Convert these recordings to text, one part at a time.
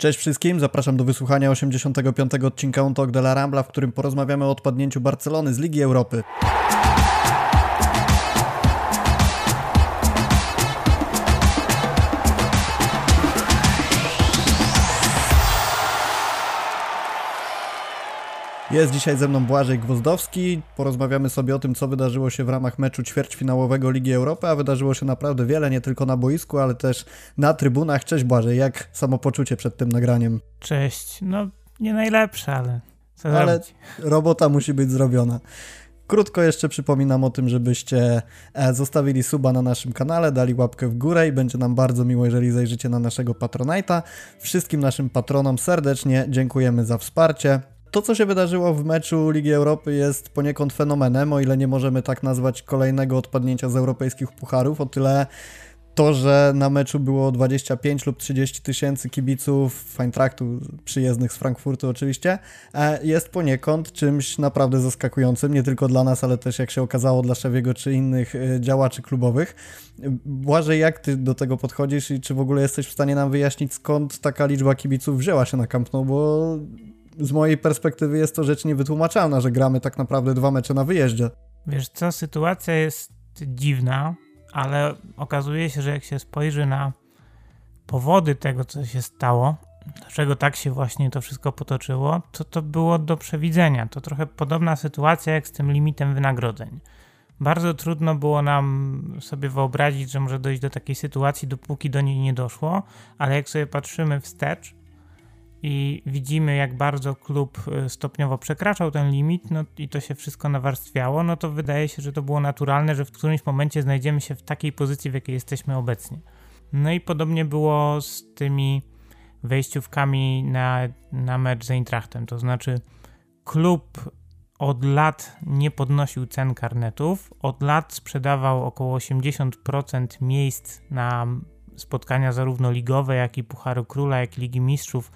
Cześć wszystkim, zapraszam do wysłuchania 85. odcinka On Talk de la Rambla, w którym porozmawiamy o odpadnięciu Barcelony z Ligi Europy. Jest dzisiaj ze mną Błażej Gwozdowski. Porozmawiamy sobie o tym, co wydarzyło się w ramach meczu ćwierćfinałowego Ligi Europy, a wydarzyło się naprawdę wiele, nie tylko na boisku, ale też na trybunach. Cześć Błażej, jak samopoczucie przed tym nagraniem? Cześć, no nie najlepsze, ale co Ale zrobić? robota musi być zrobiona. Krótko jeszcze przypominam o tym, żebyście e, zostawili suba na naszym kanale, dali łapkę w górę i będzie nam bardzo miło, jeżeli zajrzycie na naszego Patronite'a. Wszystkim naszym patronom serdecznie dziękujemy za wsparcie. To, co się wydarzyło w meczu Ligi Europy jest poniekąd fenomenem, o ile nie możemy tak nazwać kolejnego odpadnięcia z europejskich pucharów, o tyle to, że na meczu było 25 lub 30 tysięcy kibiców Eintrachtu przyjezdnych z Frankfurtu oczywiście, e, jest poniekąd czymś naprawdę zaskakującym, nie tylko dla nas, ale też jak się okazało dla Szewiego czy innych e, działaczy klubowych. Błażej, jak ty do tego podchodzisz i czy w ogóle jesteś w stanie nam wyjaśnić, skąd taka liczba kibiców wzięła się na Camp Nou, bo z mojej perspektywy jest to rzecz niewytłumaczalna, że gramy tak naprawdę dwa mecze na wyjeździe. Wiesz co, sytuacja jest dziwna, ale okazuje się, że jak się spojrzy na powody tego, co się stało, dlaczego tak się właśnie to wszystko potoczyło, to to było do przewidzenia. To trochę podobna sytuacja jak z tym limitem wynagrodzeń. Bardzo trudno było nam sobie wyobrazić, że może dojść do takiej sytuacji, dopóki do niej nie doszło, ale jak sobie patrzymy wstecz, i widzimy, jak bardzo klub y, stopniowo przekraczał ten limit, no i to się wszystko nawarstwiało, no to wydaje się, że to było naturalne, że w którymś momencie znajdziemy się w takiej pozycji, w jakiej jesteśmy obecnie. No i podobnie było z tymi wejściówkami na, na mecz z Eintrachtem, to znaczy klub od lat nie podnosił cen karnetów, od lat sprzedawał około 80% miejsc na spotkania zarówno ligowe, jak i Pucharu Króla, jak i Ligi Mistrzów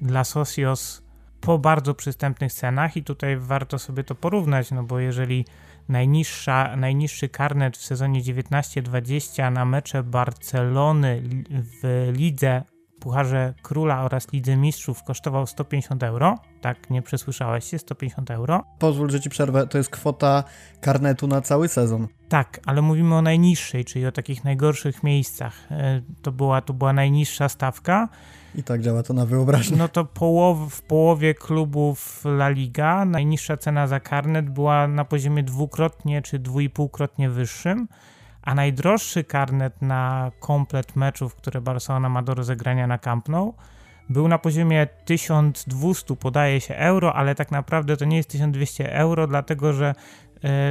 dla Socios po bardzo przystępnych cenach i tutaj warto sobie to porównać, no bo jeżeli najniższa, najniższy karnet w sezonie 19-20 na mecze Barcelony w lidze Pucharze Króla oraz Lidze Mistrzów kosztował 150 euro. Tak, nie przesłyszałeś się, 150 euro. Pozwól, że ci przerwę, to jest kwota karnetu na cały sezon. Tak, ale mówimy o najniższej, czyli o takich najgorszych miejscach. E, to była, to była najniższa stawka. I tak działa to na wyobraźnię. No to połow, w połowie klubów La Liga najniższa cena za karnet była na poziomie dwukrotnie czy dwuipółkrotnie wyższym, a najdroższy karnet na komplet meczów, które Barcelona ma do rozegrania na Camp Nou, był na poziomie 1200 podaje się euro, ale tak naprawdę to nie jest 1200 euro, dlatego że e,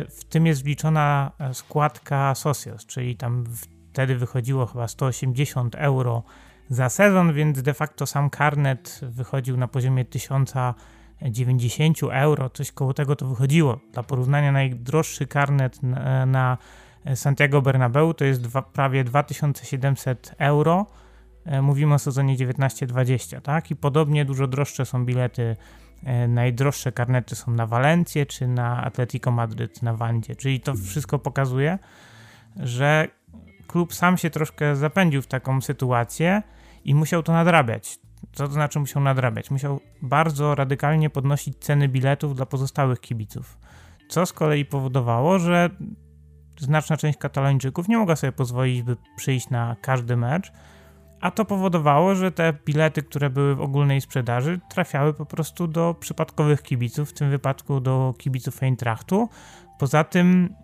w tym jest wliczona składka Socios, czyli tam wtedy wychodziło chyba 180 euro za sezon, więc de facto sam karnet wychodził na poziomie 1090 euro, coś koło tego to wychodziło. Dla porównania najdroższy karnet na, na Santiago Bernabeu to jest dwa, prawie 2700 euro. E, mówimy o sezonie 19-20, tak? I podobnie dużo droższe są bilety. E, najdroższe karnety są na Walencję czy na Atletico Madryt na Wandzie. Czyli to wszystko pokazuje, że klub sam się troszkę zapędził w taką sytuację i musiał to nadrabiać. Co to znaczy musiał nadrabiać? Musiał bardzo radykalnie podnosić ceny biletów dla pozostałych kibiców. Co z kolei powodowało, że znaczna część katalończyków nie mogła sobie pozwolić, by przyjść na każdy mecz, a to powodowało, że te bilety, które były w ogólnej sprzedaży, trafiały po prostu do przypadkowych kibiców, w tym wypadku do kibiców Eintrachtu. Poza tym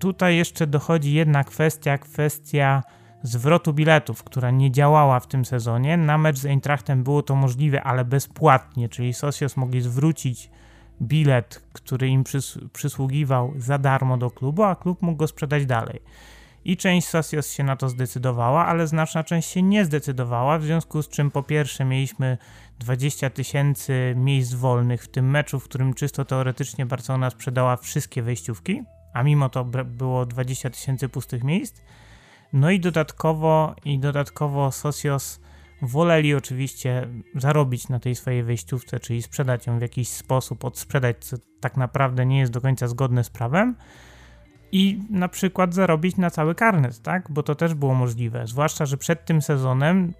tutaj jeszcze dochodzi jedna kwestia, kwestia zwrotu biletów, która nie działała w tym sezonie. Na mecz z Eintrachtem było to możliwe, ale bezpłatnie, czyli Socios mogli zwrócić bilet, który im przys przysługiwał za darmo do klubu, a klub mógł go sprzedać dalej. I część Socios się na to zdecydowała, ale znaczna część się nie zdecydowała, w związku z czym po pierwsze mieliśmy 20 tysięcy miejsc wolnych w tym meczu, w którym czysto teoretycznie Barcelona sprzedała wszystkie wejściówki, a mimo to było 20 tysięcy pustych miejsc. No i dodatkowo, i dodatkowo Socios woleli oczywiście zarobić na tej swojej wejściówce, czyli sprzedać ją w jakiś sposób, odsprzedać, co tak naprawdę nie jest do końca zgodne z prawem. i na przykład zarobić na cały karnet, tak? Bo to też było możliwe. Zwłaszcza, że przed tym sezonem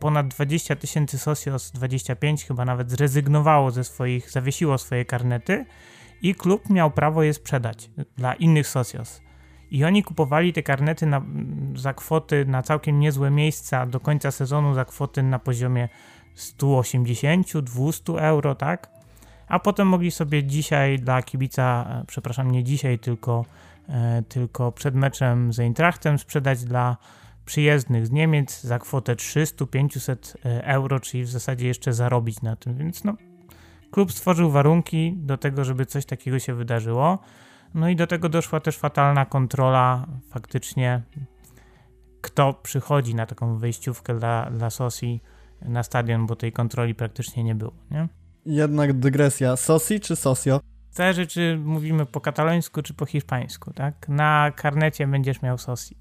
ponad 20 tysięcy Socios, 25 chyba nawet zrezygnowało ze swoich, zawiesiło swoje karnety i klub miał prawo je sprzedać dla innych Socios. I oni kupowali te karnety na, za kwoty na całkiem niezłe miejsca do końca sezonu za kwoty na poziomie 180-200 euro, tak? A potem mogli sobie dzisiaj dla kibica, e, przepraszam, nie dzisiaj, tylko, e, tylko przed meczem z Eintrachtem sprzedać dla przyjezdnych z Niemiec za kwotę 300-500 e, euro, czyli w zasadzie jeszcze zarobić na tym. Więc no, klub stworzył warunki do tego, żeby coś takiego się wydarzyło. No i do tego doszła też fatalna kontrola faktycznie, kto przychodzi na taką wejściówkę dla, dla Sosi na stadion, bo tej kontroli praktycznie nie było, nie? Jednak dygresja. Sosi czy Sosio? Zależy, czy mówimy po katalońsku, czy po hiszpańsku, tak? Na karnecie będziesz miał Sosi.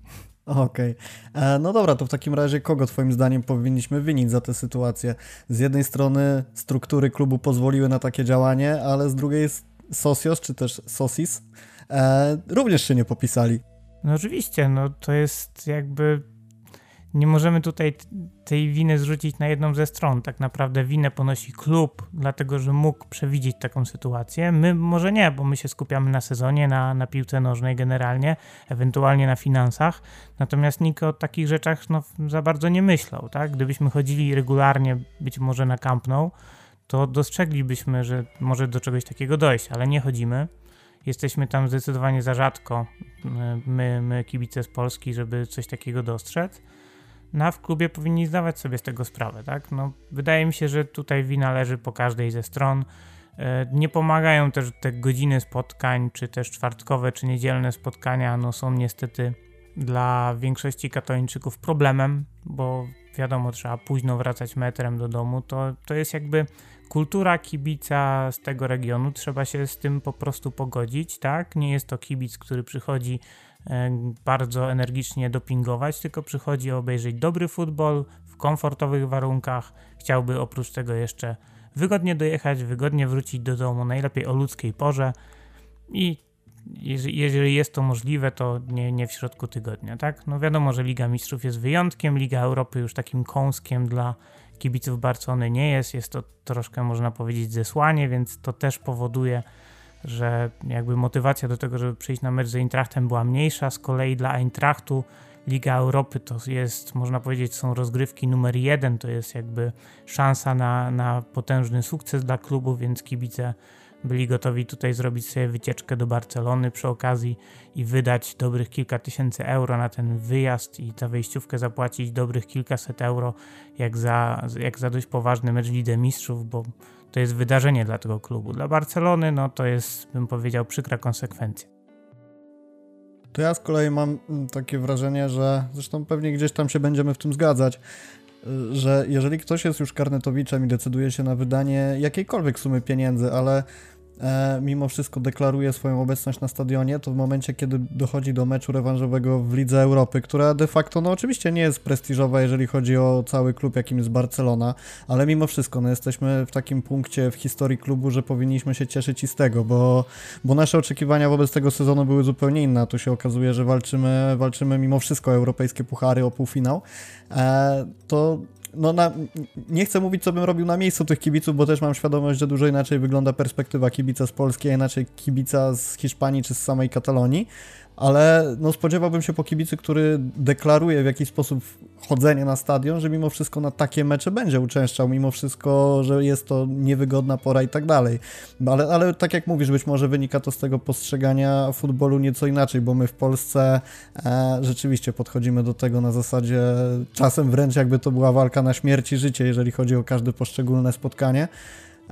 Okej. Okay. E, no dobra, to w takim razie kogo twoim zdaniem powinniśmy winić za tę sytuację? Z jednej strony struktury klubu pozwoliły na takie działanie, ale z drugiej Socios, czy też Sosis, e, również się nie popisali. No oczywiście, no to jest jakby nie możemy tutaj tej winy zrzucić na jedną ze stron. Tak naprawdę winę ponosi klub, dlatego że mógł przewidzieć taką sytuację. My może nie, bo my się skupiamy na sezonie, na, na piłce nożnej generalnie, ewentualnie na finansach. Natomiast nikt o takich rzeczach no, za bardzo nie myślał. Tak? Gdybyśmy chodzili regularnie, być może na Camp to dostrzeglibyśmy, że może do czegoś takiego dojść, ale nie chodzimy. Jesteśmy tam zdecydowanie za rzadko, my, my kibice z Polski, żeby coś takiego dostrzec. No a w klubie powinni zdawać sobie z tego sprawę, tak? No, wydaje mi się, że tutaj wina leży po każdej ze stron. E, nie pomagają też te godziny spotkań, czy też czwartkowe, czy niedzielne spotkania, no są niestety dla większości katoliczyków problemem, bo wiadomo, trzeba późno wracać metrem do domu, to, to jest jakby kultura kibica z tego regionu, trzeba się z tym po prostu pogodzić, tak? Nie jest to kibic, który przychodzi bardzo energicznie dopingować, tylko przychodzi obejrzeć dobry futbol w komfortowych warunkach. Chciałby oprócz tego jeszcze wygodnie dojechać, wygodnie wrócić do domu, najlepiej o ludzkiej porze i jeżeli jest to możliwe, to nie, nie w środku tygodnia, tak? No wiadomo, że Liga Mistrzów jest wyjątkiem, Liga Europy już takim kąskiem dla kibiców Barcony nie jest, jest to troszkę można powiedzieć zesłanie, więc to też powoduje, że jakby motywacja do tego, żeby przyjść na mecz z Eintrachtem była mniejsza. Z kolei dla Eintrachtu Liga Europy to jest, można powiedzieć, są rozgrywki numer jeden, to jest jakby szansa na, na potężny sukces dla klubu, więc kibice byli gotowi tutaj zrobić sobie wycieczkę do Barcelony przy okazji i wydać dobrych kilka tysięcy euro na ten wyjazd i za wejściówkę zapłacić dobrych kilkaset euro jak za, jak za dość poważny mecz Lidze Mistrzów, bo to jest wydarzenie dla tego klubu. Dla Barcelony, no to jest, bym powiedział, przykra konsekwencja. To ja z kolei mam mm, takie wrażenie, że zresztą pewnie gdzieś tam się będziemy w tym zgadzać, y, że jeżeli ktoś jest już karnetowiczem i decyduje się na wydanie jakiejkolwiek sumy pieniędzy, ale mimo wszystko deklaruje swoją obecność na stadionie, to w momencie, kiedy dochodzi do meczu rewanżowego w Lidze Europy, która de facto, no oczywiście nie jest prestiżowa, jeżeli chodzi o cały klub, jakim jest Barcelona, ale mimo wszystko, no jesteśmy w takim punkcie w historii klubu, że powinniśmy się cieszyć i z tego, bo, bo nasze oczekiwania wobec tego sezonu były zupełnie inne, tu się okazuje, że walczymy, walczymy mimo wszystko o europejskie puchary, o półfinał, e, to no na, nie chcę mówić, co bym robił na miejscu tych kibiców, bo też mam świadomość, że dużo inaczej wygląda perspektywa kibica z Polski, a inaczej kibica z Hiszpanii czy z samej Katalonii, ale no spodziewałbym się po kibicy, który deklaruje w jakiś sposób chodzenie na stadion, że mimo wszystko na takie mecze będzie uczęszczał, mimo wszystko, że jest to niewygodna pora i tak dalej. Ale, ale tak jak mówisz, być może wynika to z tego postrzegania futbolu nieco inaczej, bo my w Polsce e, rzeczywiście podchodzimy do tego na zasadzie czasem wręcz jakby to była walka na śmierć i życie, jeżeli chodzi o każde poszczególne spotkanie.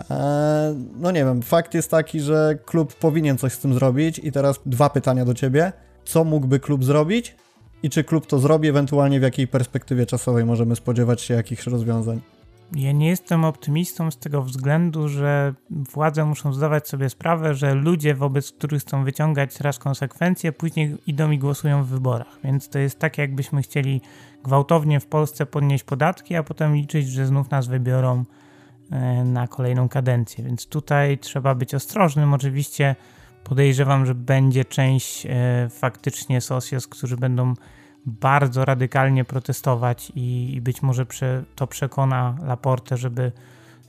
E, no nie wiem, fakt jest taki, że klub powinien coś z tym zrobić i teraz dwa pytania do Ciebie. Co mógłby klub zrobić i czy klub to zrobi, ewentualnie w jakiej perspektywie czasowej możemy spodziewać się jakichś rozwiązań? Ja nie jestem optymistą z tego względu, że władze muszą zdawać sobie sprawę, że ludzie, wobec których chcą wyciągać raz konsekwencje, później idą i głosują w wyborach. Więc to jest tak, jakbyśmy chcieli gwałtownie w Polsce podnieść podatki, a potem liczyć, że znów nas wybiorą na kolejną kadencję. Więc tutaj trzeba być ostrożnym. Oczywiście Podejrzewam, że będzie część e, faktycznie Socios, którzy będą bardzo radykalnie protestować i, być może to przekona Laporte, żeby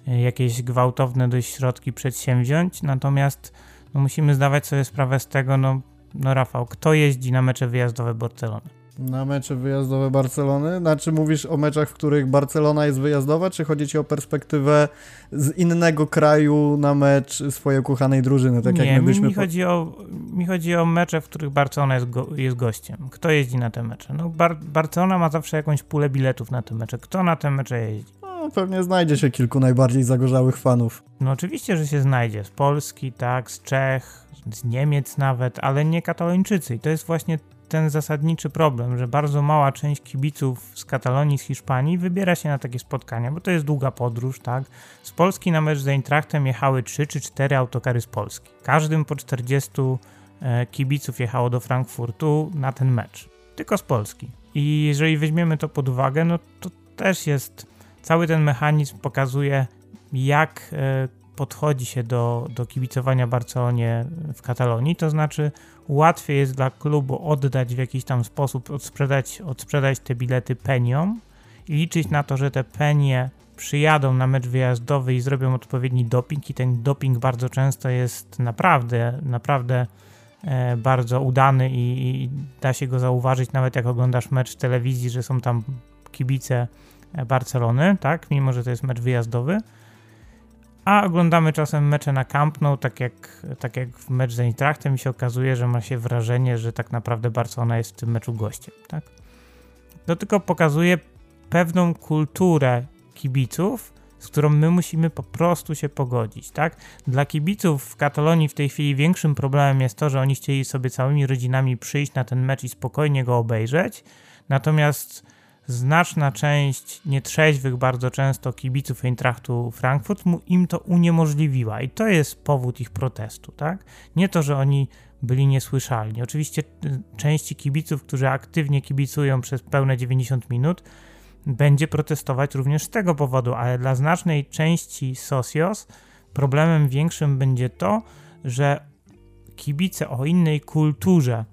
e, jakieś gwałtowne dość środki przedsięwziąć. Natomiast no, musimy zdawać sobie sprawę z tego, no, no Rafał, kto jeździ na mecze wyjazdowe Barcelony? Na mecze wyjazdowe Barcelony? Znaczy mówisz o meczach, w których Barcelona jest wyjazdowa, czy chodzi ci o perspektywę z innego kraju na mecz swojej ukochanej drużyny, tak Nie, jak my byśmy... Mi, chodzi o, mi chodzi o mecze, w których Barcelona jest, go, jest gościem. Kto jeździ na te mecze? No Bar Barcelona ma zawsze jakąś pulę biletów na te mecze. Kto na te mecze jeździ? No, pewnie znajdzie się kilku najbardziej zagorzałych fanów. No oczywiście, że się znajdzie. Z Polski, tak, z Czech, z Niemiec nawet, ale nie Katalończycy. I to jest właśnie ten zasadniczy problem, że bardzo mała część kibiców z Katalonii, z Hiszpanii wybiera się na takie spotkania, bo to jest długa podróż, tak? Z Polski na mecz z Eintrachtem jechały 3 czy 4 autokary z Polski. Każdym po 40 e, kibiców jechało do Frankfurtu na ten mecz. Tylko z Polski. I jeżeli weźmiemy to pod uwagę, no to też jest cały ten mechanizm pokazuje, jak e, podchodzi się do, do kibicowania Barcelonie w Katalonii, to znaczy łatwiej jest dla klubu oddać w jakiś tam sposób, odsprzedać, odsprzedać te bilety peniom i liczyć na to, że te penie przyjadą na mecz wyjazdowy i zrobią odpowiedni doping i ten doping bardzo często jest naprawdę, naprawdę e, bardzo udany i, i, da się go zauważyć nawet jak oglądasz mecz w telewizji, że są tam kibice Barcelony, tak, mimo że to jest mecz wyjazdowy a oglądamy czasem mecze na Camp Nou, tak jak, tak jak w mecz z Eintrachtem i się okazuje, że ma się wrażenie, że tak naprawdę Barcelona jest w tym meczu gościem, tak? To tylko pokazuje pewną kulturę kibiców, z którą my musimy po prostu się pogodzić, tak? Dla kibiców w Katalonii w tej chwili większym problemem jest to, że oni chcieli sobie całymi rodzinami przyjść na ten mecz i spokojnie go obejrzeć, natomiast znaczna część nietrzeźwych bardzo często kibiców Eintrachtu Frankfurt mu im to uniemożliwiła i to jest powód ich protestu, tak? Nie to, że oni byli niesłyszalni. Oczywiście y, części kibiców, którzy aktywnie kibicują przez pełne 90 minut, będzie protestować również z tego powodu, ale dla znacznej części socios problemem większym będzie to, że kibice o innej kulturze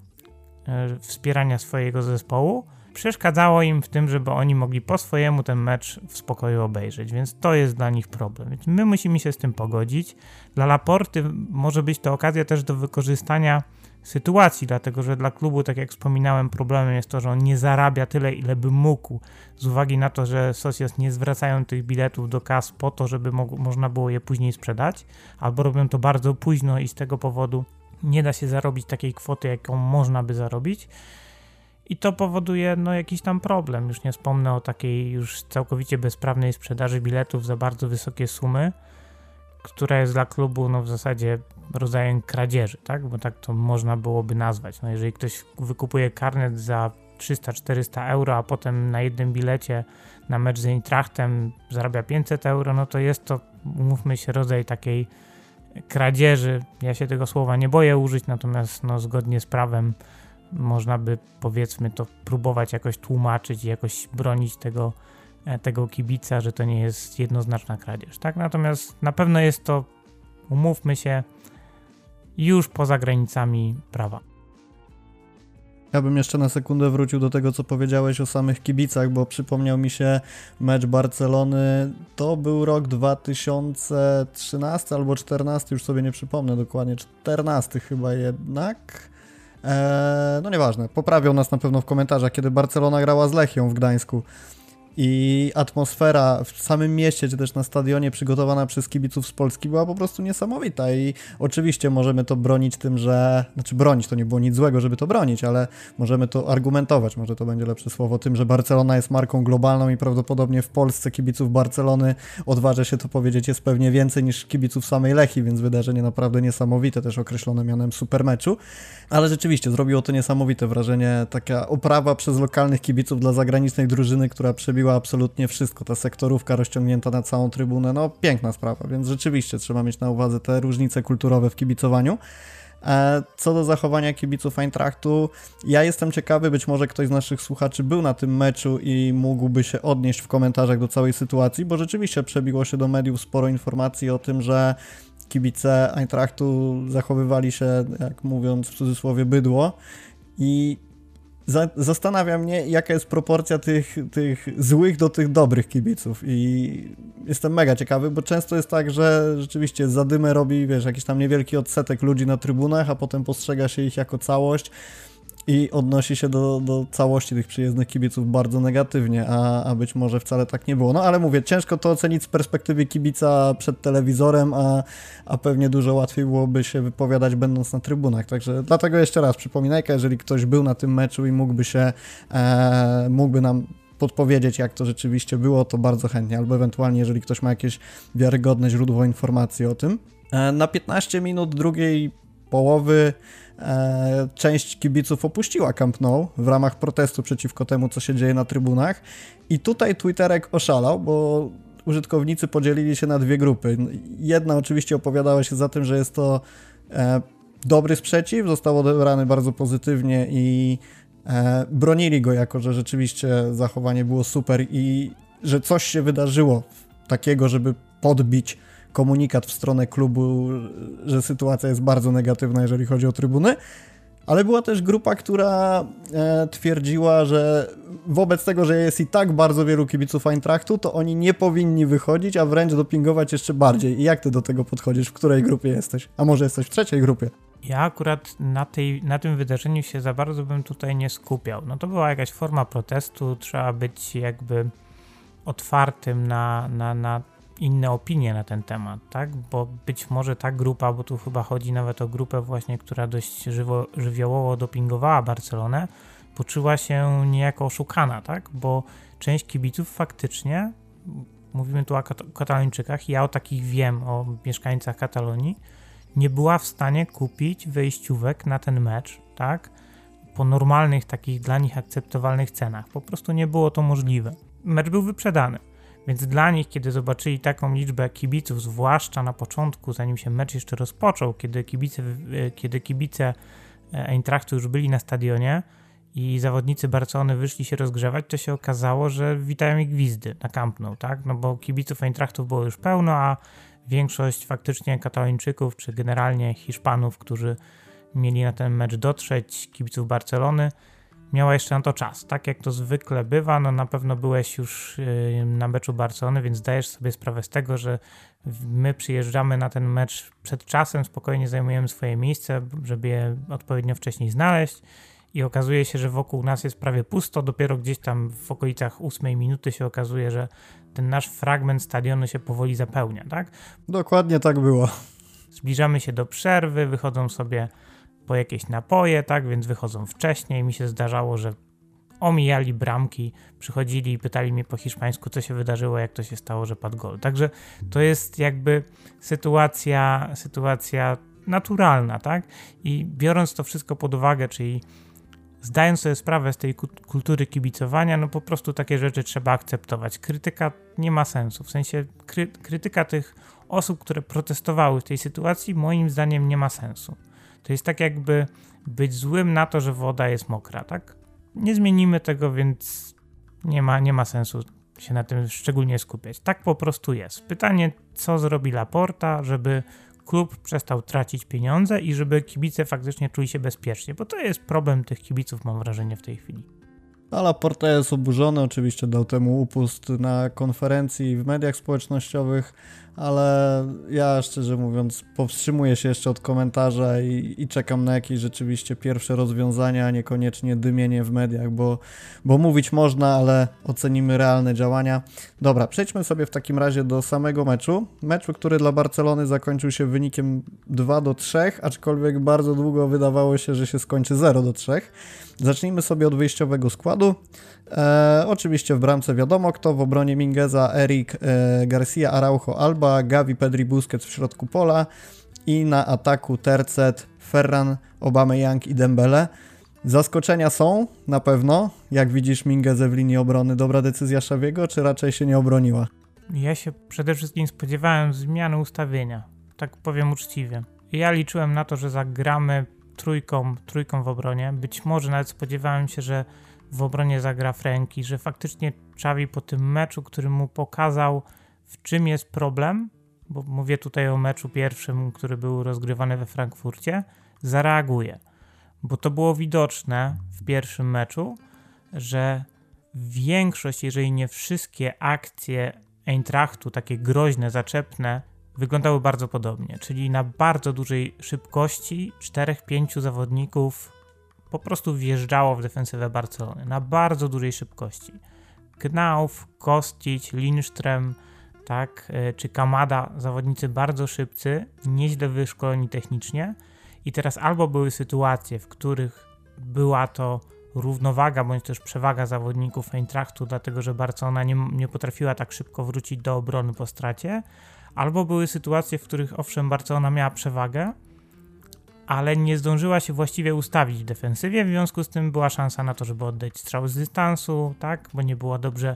y, wspierania swojego zespołu przeszkadzało im w tym, żeby oni mogli po swojemu ten mecz w spokoju obejrzeć, więc to jest dla nich problem. Więc my musimy się z tym pogodzić. Dla Laporty może być to okazja też do wykorzystania sytuacji, dlatego że dla klubu, tak jak wspominałem, problemem jest to, że on nie zarabia tyle, ile by mógł, z uwagi na to, że Socios nie zwracają tych biletów do kas po to, żeby mo można było je później sprzedać, albo robią to bardzo późno i z tego powodu nie da się zarobić takiej kwoty, jaką można by zarobić. I to powoduje no, jakiś tam problem. Już nie wspomnę o takiej już całkowicie bezprawnej sprzedaży biletów za bardzo wysokie sumy, która jest dla klubu no, w zasadzie rodzajem kradzieży, tak? Bo tak to można byłoby nazwać. No, jeżeli ktoś wykupuje karnet za 300-400 euro, a potem na jednym bilecie na mecz z Eintrachtem zarabia 500 euro, no to jest to, umówmy się, rodzaj takiej kradzieży. Ja się tego słowa nie boję użyć, natomiast no, zgodnie z prawem można by powiedzmy to próbować jakoś tłumaczyć i jakoś bronić tego, e, tego kibica, że to nie jest jednoznaczna kradzież, tak? Natomiast na pewno jest to, umówmy się, już poza granicami prawa. Ja bym jeszcze na sekundę wrócił do tego, co powiedziałeś o samych kibicach, bo przypomniał mi się mecz Barcelony. To był rok 2013 albo 14, już sobie nie przypomnę dokładnie, 14 chyba jednak. Eee, no nieważne, poprawią nas na pewno w komentarzach, kiedy Barcelona grała z Lechią w Gdańsku i atmosfera w samym mieście, czy też na stadionie przygotowana przez kibiców z Polski była po prostu niesamowita. I oczywiście możemy to bronić tym, że, znaczy bronić, to nie było nic złego, żeby to bronić, ale możemy to argumentować, może to będzie lepsze słowo, tym, że Barcelona jest marką globalną i prawdopodobnie w Polsce kibiców Barcelony, odważę się to powiedzieć, jest pewnie więcej niż kibiców samej Lechi, więc wydarzenie naprawdę niesamowite, też określone mianem supermeczu, ale rzeczywiście zrobiło to niesamowite wrażenie, taka oprawa przez lokalnych kibiców dla zagranicznej drużyny, która przebiła absolutnie wszystko. Ta sektorówka rozciągnięta na całą trybunę, no piękna sprawa, więc rzeczywiście trzeba mieć na uwadze te różnice kulturowe w kibicowaniu. E, co do zachowania kibiców Eintrachtu, ja jestem ciekawy, być może ktoś z naszych słuchaczy był na tym meczu i mógłby się odnieść w komentarzach do całej sytuacji, bo rzeczywiście przebiło się do mediów sporo informacji o tym, że kibice Eintrachtu zachowywali się, jak mówiąc w cudzysłowie, bydło i za, zastanawia mnie, jaka jest proporcja tych, tych złych do tych dobrych kibiców i jestem mega ciekawy, bo często jest tak, że rzeczywiście zadymę robi, wiesz, jakiś tam niewielki odsetek ludzi na trybunach, a potem postrzega się ich jako całość i odnosi się do, do całości tych przyjezdnych kibiców bardzo negatywnie, a, a być może wcale tak nie było. No ale mówię, ciężko to ocenić z perspektywy kibica przed telewizorem, a, a pewnie dużo łatwiej byłoby się wypowiadać będąc na trybunach. Także dlatego jeszcze raz przypominajka, jeżeli ktoś był na tym meczu i mógłby się, e, mógłby nam podpowiedzieć, jak to rzeczywiście było, to bardzo chętnie, albo ewentualnie, jeżeli ktoś ma jakieś wiarygodne źródło informacji o tym. E, na 15 minut drugiej połowy część kibiców opuściła Camp Nou w ramach protestu przeciwko temu, co się dzieje na trybunach. I tutaj Twitterek oszalał, bo użytkownicy podzielili się na dwie grupy. Jedna oczywiście opowiadała się za tym, że jest to e, dobry sprzeciw, został odebrany bardzo pozytywnie i e, bronili go jako, że rzeczywiście zachowanie było super i że coś się wydarzyło takiego, żeby podbić komunikat w stronę klubu, że sytuacja jest bardzo negatywna, jeżeli chodzi o trybuny. Ale była też grupa, która e, twierdziła, że wobec tego, że jest i tak bardzo wielu kibiców Eintrachtu, to oni nie powinni wychodzić, a wręcz dopingować jeszcze bardziej. I jak ty do tego podchodzisz? W której grupie jesteś? A może jesteś w trzeciej grupie? Ja akurat na, tej, na tym wydarzeniu się za bardzo bym tutaj nie skupiał. No to była jakaś forma protestu, trzeba być jakby otwartym na, na, na inne opinie na ten temat, tak? Bo być może ta grupa, bo tu chyba chodzi nawet o grupę właśnie, która dość żywo, żywiołowo dopingowała Barcelonę, poczuła się niejako oszukana, tak? Bo część kibiców faktycznie, mówimy tu o katalończykach, ja o takich wiem, o mieszkańcach Katalonii, nie była w stanie kupić wejściówek na ten mecz, tak? Po normalnych, takich dla nich akceptowalnych cenach. Po prostu nie było to możliwe. Mecz był wyprzedany. Więc dla nich, kiedy zobaczyli taką liczbę kibiców, zwłaszcza na początku, zanim się mecz jeszcze rozpoczął, kiedy kibice, e, kiedy kibice e, Eintrachtu już byli na stadionie i zawodnicy Barcelony wyszli się rozgrzewać, to się okazało, że witają ich gwizdy na Camp Nou, tak? No bo kibiców Eintrachtu było już pełno, a większość faktycznie katalończyków, czy generalnie Hiszpanów, którzy mieli na ten mecz dotrzeć, kibiców Barcelony, miała jeszcze na to czas. Tak jak to zwykle bywa, no na pewno byłeś już y, na meczu Barcelony, więc zdajesz sobie sprawę z tego, że my przyjeżdżamy na ten mecz przed czasem, spokojnie zajmujemy swoje miejsce, żeby je odpowiednio wcześniej znaleźć i okazuje się, że wokół nas jest prawie pusto, dopiero gdzieś tam w okolicach ósmej minuty się okazuje, że ten nasz fragment stadionu się powoli zapełnia, tak? Dokładnie tak było. Zbliżamy się do przerwy, wychodzą sobie po jakieś napoje, tak, więc wychodzą wcześniej. Mi się zdarzało, że omijali bramki, przychodzili i pytali mnie po hiszpańsku, co się wydarzyło, jak to się stało, że padł gol. Także to jest jakby sytuacja, sytuacja naturalna, tak? I biorąc to wszystko pod uwagę, czyli zdając sobie sprawę z tej kultury kibicowania, no po prostu takie rzeczy trzeba akceptować. Krytyka nie ma sensu, w sensie kry krytyka tych osób, które protestowały w tej sytuacji, moim zdaniem nie ma sensu. To jest tak jakby być złym na to, że woda jest mokra, tak? Nie zmienimy tego, więc nie ma, nie ma sensu się na tym szczególnie skupiać. Tak po prostu jest. Pytanie, co zrobi Laporta, żeby klub przestał tracić pieniądze i żeby kibice faktycznie czuli się bezpiecznie, bo to jest problem tych kibiców, mam wrażenie, w tej chwili. A Laporta jest oburzony, oczywiście dał temu upust na konferencji w mediach społecznościowych, ale ja szczerze mówiąc powstrzymuję się jeszcze od komentarza i, i, czekam na jakieś rzeczywiście pierwsze rozwiązania, a niekoniecznie dymienie w mediach, bo, bo mówić można, ale ocenimy realne działania. Dobra, przejdźmy sobie w takim razie do samego meczu. Meczu, który dla Barcelony zakończył się wynikiem 2 do 3, aczkolwiek bardzo długo wydawało się, że się skończy 0 do 3. Zacznijmy sobie od wyjściowego składu. E, oczywiście w bramce wiadomo kto, w obronie Mingeza, Eric, e, Garcia, Araujo, Alba, Gavi, Pedri, Busquets w środku pola i na ataku Tercet, Ferran, Young i Dembele. Zaskoczenia są na pewno. Jak widzisz Mingezę w linii obrony, dobra decyzja Szawiego, czy raczej się nie obroniła? Ja się przede wszystkim spodziewałem zmiany ustawienia, tak powiem uczciwie. Ja liczyłem na to, że zagramy trójką, trójką w obronie. Być może nawet spodziewałem się, że w obronie zagra Franki, że faktycznie Xavi po tym meczu, który mu pokazał, w czym jest problem, bo mówię tutaj o meczu pierwszym, który był rozgrywany we Frankfurcie, zareaguje. Bo to było widoczne w pierwszym meczu, że większość, jeżeli nie wszystkie akcje Eintrachtu, takie groźne, zaczepne, wyglądały bardzo podobnie. Czyli na bardzo dużej szybkości 4-5 zawodników po prostu wjeżdżało w defensywę Barcelony. Na bardzo dużej szybkości. Knauf, Kostić, Lindström, tak, e, czy Kamada, zawodnicy bardzo szybcy, nieźle wyszkoleni technicznie i teraz albo były sytuacje, w których była to równowaga bądź też przewaga zawodników Eintrachtu, dlatego że Barcelona nie, nie potrafiła tak szybko wrócić do obrony po stracie, albo były sytuacje, w których owszem Barcelona miała przewagę, ale nie zdążyła się właściwie ustawić w defensywie, w związku z tym była szansa na to, żeby oddać strzał z dystansu, tak, bo nie była dobrze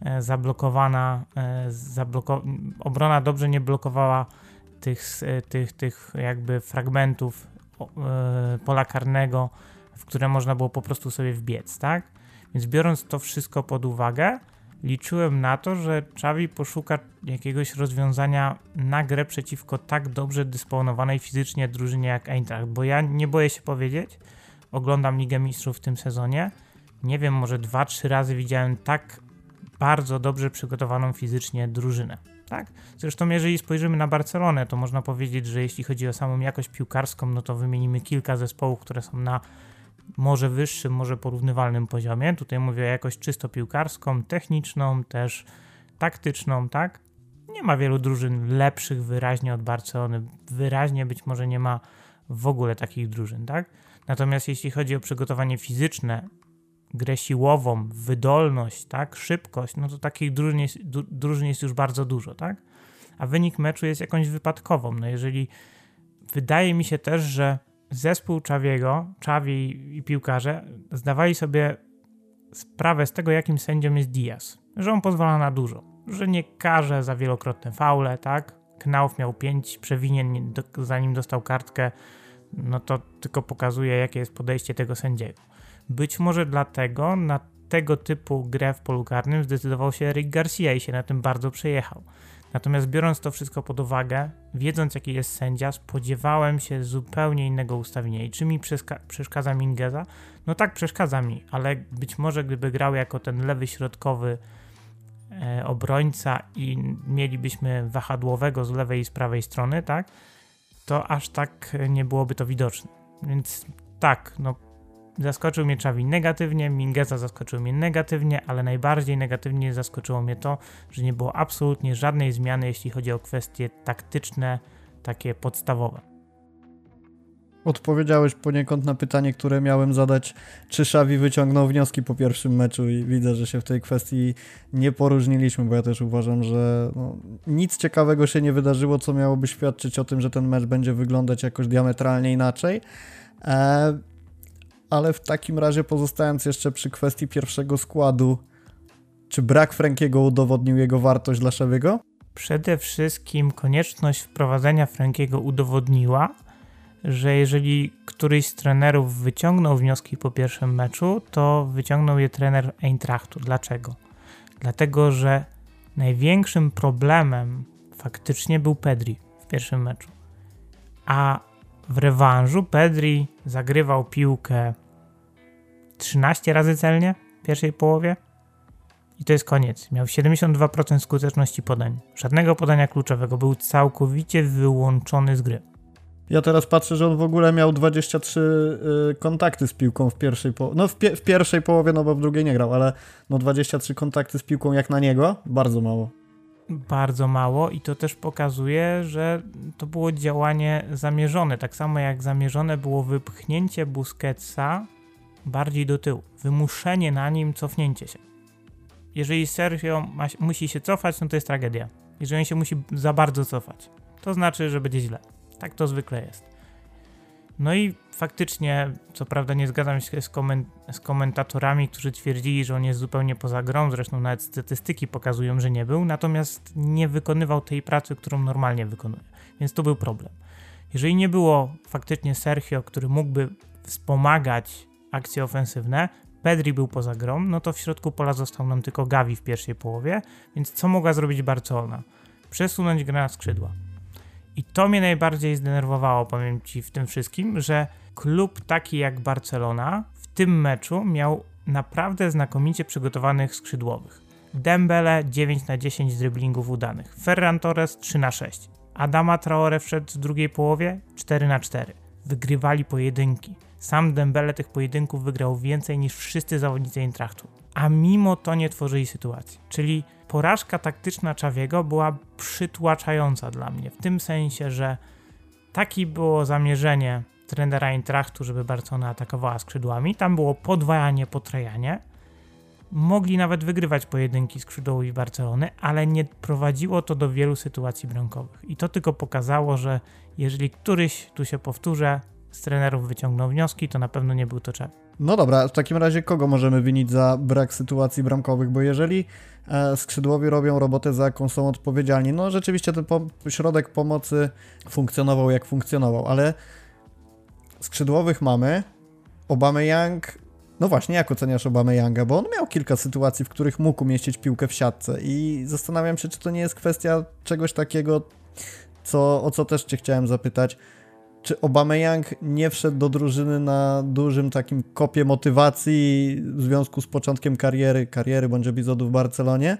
e, zablokowana, e, zabloko obrona dobrze nie blokowała tych, e, tych, tych jakby fragmentów pola karnego, w które można było po prostu sobie wbiec, tak? Więc biorąc to wszystko pod uwagę, liczyłem na to, że Xavi poszuka jakiegoś rozwiązania na grę przeciwko tak dobrze dysponowanej fizycznie drużynie jak Eintracht, bo ja nie boję się powiedzieć, oglądam Ligę Mistrzów w tym sezonie, nie wiem, może 2-3 razy widziałem tak bardzo dobrze przygotowaną fizycznie drużynę. Tak? Zresztą, jeżeli spojrzymy na Barcelonę, to można powiedzieć, że jeśli chodzi o samą jakość piłkarską, no to wymienimy kilka zespołów, które są na może wyższym, może porównywalnym poziomie. Tutaj mówię o jakość czysto piłkarską, techniczną, też taktyczną, tak? Nie ma wielu drużyn lepszych wyraźnie od Barcelony. Wyraźnie być może nie ma w ogóle takich drużyn, tak? Natomiast jeśli chodzi o przygotowanie fizyczne, grę siłową, wydolność, tak, szybkość, no to takich drużyn jest, drużyn jest już bardzo dużo, tak? A wynik meczu jest jakąś wypadkową. No jeżeli wydaje mi się też, że zespół Czawiego, Czawi i piłkarze zdawali sobie sprawę z tego, jakim sędzią jest Diaz, że on pozwala na dużo, że nie karze za wielokrotne faule, tak? Knauf miał pięć przewinień, zanim dostał kartkę, no to tylko pokazuje, jakie jest podejście tego sędziego. Być może dlatego na tego typu grę w polu karnym zdecydował się Eric Garcia i się na tym bardzo przejechał. Natomiast biorąc to wszystko pod uwagę, wiedząc jaki jest sędzia, spodziewałem się zupełnie innego ustawienia. I czy mi przeszkadza Mingeza? No tak, przeszkadza mi, ale być może gdyby grał jako ten lewy środkowy e, obrońca i mielibyśmy wahadłowego z lewej i z prawej strony, tak, to aż tak nie byłoby to widoczne. Więc tak, no Zaskoczył mnie Czawi negatywnie, Mingeza zaskoczył mnie negatywnie, ale najbardziej negatywnie zaskoczyło mnie to, że nie było absolutnie żadnej zmiany, jeśli chodzi o kwestie taktyczne, takie podstawowe. Odpowiedziałeś poniekąd na pytanie, które miałem zadać, czy Szawi wyciągnął wnioski po pierwszym meczu i widzę, że się w tej kwestii nie poróżniliśmy, bo ja też uważam, że no, nic ciekawego się nie wydarzyło, co miałoby świadczyć o tym, że ten mecz będzie wyglądać jakoś diametralnie inaczej. E, ale w takim razie pozostając jeszcze przy kwestii pierwszego składu, czy brak Frankiego udowodnił jego wartość dla Szewiego? Przede wszystkim konieczność wprowadzenia Frankiego udowodniła, że jeżeli któryś z trenerów wyciągnął wnioski po pierwszym meczu, to wyciągnął je trener Eintrachtu. Dlaczego? Dlatego, że największym problemem faktycznie był Pedri w pierwszym meczu. A w rewanżu Pedri zagrywał piłkę 13 razy celnie w pierwszej połowie i to jest koniec. Miał 72% skuteczności podań. Żadnego podania kluczowego. Był całkowicie wyłączony z gry. Ja teraz patrzę, że on w ogóle miał 23 y, kontakty z piłką w pierwszej połowie. No w, pie w, pierwszej połowie, no bo w drugiej nie grał, ale no 23 kontakty z piłką jak na niego, bardzo mało bardzo mało i to też pokazuje, że to było działanie zamierzone. Tak samo jak zamierzone było wypchnięcie Busquetsa bardziej do tyłu, wymuszenie na nim cofnięcie się. Jeżeli Sergio ma, musi się cofać, no to jest tragedia. Jeżeli on się musi za bardzo cofać, to znaczy, że będzie źle. Tak to zwykle jest. No i faktycznie, co prawda nie zgadzam się z, z, komentatorami, którzy twierdzili, że on jest zupełnie poza grą, zresztą nawet statystyki pokazują, że nie był, natomiast nie wykonywał tej pracy, którą normalnie wykonuje. Więc to był problem. Jeżeli nie było faktycznie Sergio, który mógłby wspomagać akcje ofensywne, Pedri był poza grą, no to w środku pola został nam tylko Gavi w pierwszej połowie, więc co mogła zrobić Barcelona? przesunąć grę na skrzydła. I to mnie najbardziej zdenerwowało, powiem Ci, w tym wszystkim, że klub taki jak Barcelona w tym meczu miał naprawdę znakomicie przygotowanych skrzydłowych. Dembele 9 na 10 driblingów udanych, Ferran Torres 3 na 6, Adama Traore wszedł w drugiej połowie 4 na 4. Wygrywali pojedynki. Sam Dembele tych pojedynków wygrał więcej niż wszyscy zawodnicy Eintrachtu. A mimo to nie tworzyli sytuacji. Czyli porażka taktyczna Czawiego była przytłaczająca dla mnie. W tym sensie, że takie było zamierzenie trenera Eintrachtu, żeby Barcelona atakowała skrzydłami. Tam było podwajanie, potrajanie. Mogli nawet wygrywać pojedynki skrzydłowi Barcelony, ale nie prowadziło to do wielu sytuacji bramkowych. I to tylko pokazało, że jeżeli któryś, tu się powtórzę, z trenerów wyciągnął wnioski, to na pewno nie był to Czawi. No dobra, w takim razie kogo możemy winić za brak sytuacji bramkowych? Bo jeżeli e, skrzydłowi robią robotę, za jaką są odpowiedzialni, no rzeczywiście ten po środek pomocy funkcjonował jak funkcjonował, ale skrzydłowych mamy. Obamy Young. No właśnie, jak oceniasz Obamy Younga? Bo on miał kilka sytuacji, w których mógł umieścić piłkę w siatce i zastanawiam się, czy to nie jest kwestia czegoś takiego, co, o co też Cię chciałem zapytać. Czy Obama Young nie wszedł do drużyny na dużym takim kopie motywacji w związku z początkiem kariery, kariery bądź epizodu w Barcelonie,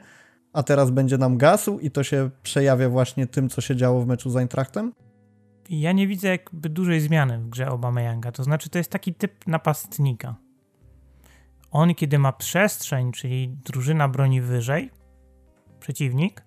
a teraz będzie nam gasł i to się przejawia właśnie tym, co się działo w meczu z Eintrachtem? Ja nie widzę jakby dużej zmiany w grze Obama Younga. To znaczy, to jest taki typ napastnika. On, kiedy ma przestrzeń, czyli drużyna broni wyżej, przeciwnik,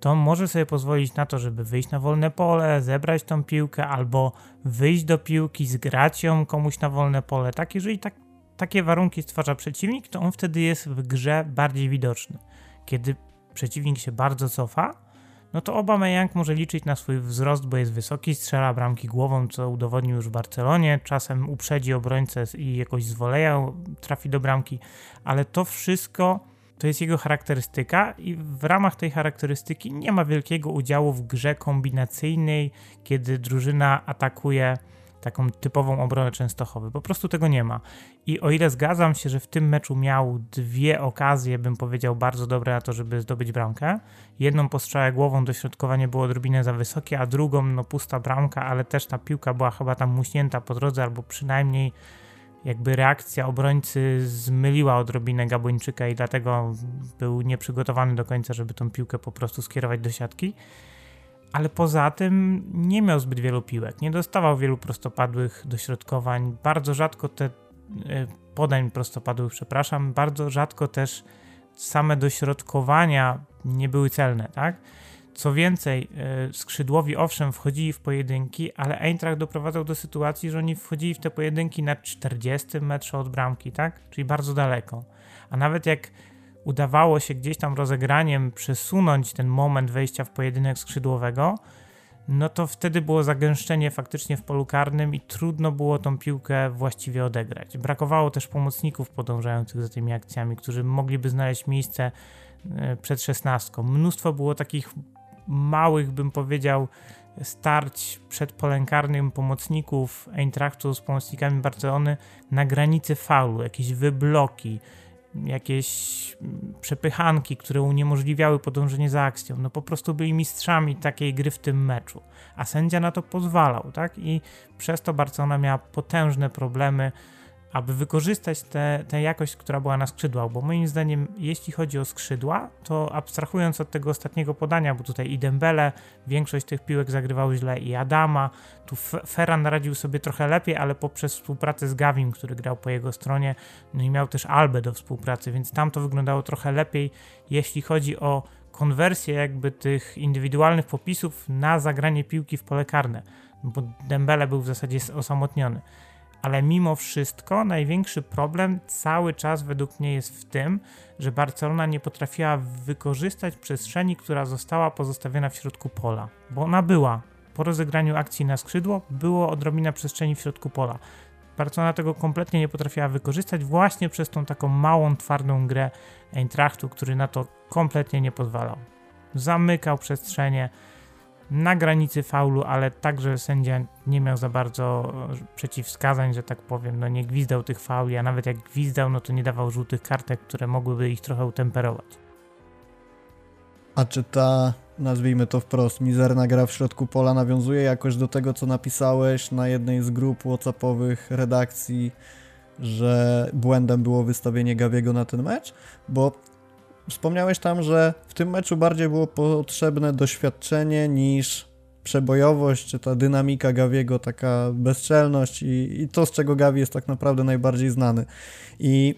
to może sobie pozwolić na to, żeby wyjść na wolne pole, zebrać tą piłkę, albo wyjść do piłki, zgrać ją komuś na wolne pole. Tak, jeżeli tak, takie warunki stwarza przeciwnik, to on wtedy jest w grze bardziej widoczny. Kiedy przeciwnik się bardzo cofa, no to Obama Young może liczyć na swój wzrost, bo jest wysoki, strzela bramki głową, co udowodnił już w Barcelonie, czasem uprzedzi obrońcę i jakoś zwoleja trafi do bramki, ale to wszystko to jest jego charakterystyka i w ramach tej charakterystyki nie ma wielkiego udziału w grze kombinacyjnej, kiedy drużyna atakuje taką typową obronę Częstochowy. Po prostu tego nie ma. I o ile zgadzam się, że w tym meczu miał dwie okazje, bym powiedział, bardzo dobre na to, żeby zdobyć bramkę. Jedną po strzałę głową dośrodkowanie było odrobinę za wysokie, a drugą no pusta bramka, ale też ta piłka była chyba tam muśnięta po drodze, albo przynajmniej jakby reakcja obrońcy zmyliła odrobinę Gabończyka i dlatego był nieprzygotowany do końca, żeby tą piłkę po prostu skierować do siatki ale poza tym nie miał zbyt wielu piłek, nie dostawał wielu prostopadłych dośrodkowań, bardzo rzadko te e, podań prostopadłych, przepraszam, bardzo rzadko też same dośrodkowania nie były celne, tak? Co więcej, e, skrzydłowi owszem wchodzili w pojedynki, ale Eintracht doprowadzał do sytuacji, że oni wchodzili w te pojedynki na 40 metrze od bramki, tak? Czyli bardzo daleko. A nawet jak udawało się gdzieś tam rozegraniem przesunąć ten moment wejścia w pojedynek skrzydłowego, no to wtedy było zagęszczenie faktycznie w polu karnym i trudno było tą piłkę właściwie odegrać. Brakowało też pomocników podążających za tymi akcjami, którzy mogliby znaleźć miejsce e, przed szesnastką. Mnóstwo było takich małych, bym powiedział, starć przed polem karnym pomocników Eintrachtu z pomocnikami Barcelony na granicy faulu, jakieś wybloki, jakieś przepychanki, które uniemożliwiały podążenie za akcją. No po prostu byli mistrzami takiej gry w tym meczu, a sędzia na to pozwalał, tak? I przez to Barcelona miała potężne problemy aby wykorzystać tę jakość, która była na skrzydłach, bo moim zdaniem, jeśli chodzi o skrzydła, to abstrahując od tego ostatniego podania, bo tutaj i Dembele, większość tych piłek zagrywał źle i Adama, tu Ferran radził sobie trochę lepiej, ale poprzez współpracę z Gavim, który grał po jego stronie, no i miał też Albę do współpracy, więc tam to wyglądało trochę lepiej, jeśli chodzi o konwersję jakby tych indywidualnych popisów na zagranie piłki w pole karne, bo Dembele był w zasadzie osamotniony ale mimo wszystko największy problem cały czas według mnie jest w tym, że Barcelona nie potrafiła wykorzystać przestrzeni, która została pozostawiona w środku pola, bo ona była. Po rozegraniu akcji na skrzydło było odrobina przestrzeni w środku pola. Barcelona tego kompletnie nie potrafiła wykorzystać właśnie przez tą taką małą, twardą grę Eintrachtu, który na to kompletnie nie pozwalał. Zamykał przestrzenie, na granicy faulu, ale także sędzia nie miał za bardzo przeciwwskazań, że tak powiem, no nie gwizdał tych fauli, a nawet jak gwizdał, no to nie dawał żółtych kartek, które mogłyby ich trochę utemperować. A czy ta nazwijmy to wprost, mizerna gra w środku pola nawiązuje jakoś do tego, co napisałeś na jednej z grup whatsappowych redakcji, że błędem było wystawienie Gawiego na ten mecz? Bo wspomniałeś tam, że w tym meczu bardziej było potrzebne doświadczenie niż przebojowość, czy ta dynamika Gawiego, taka bezczelność i, i to, z czego Gawi jest tak naprawdę najbardziej znany. I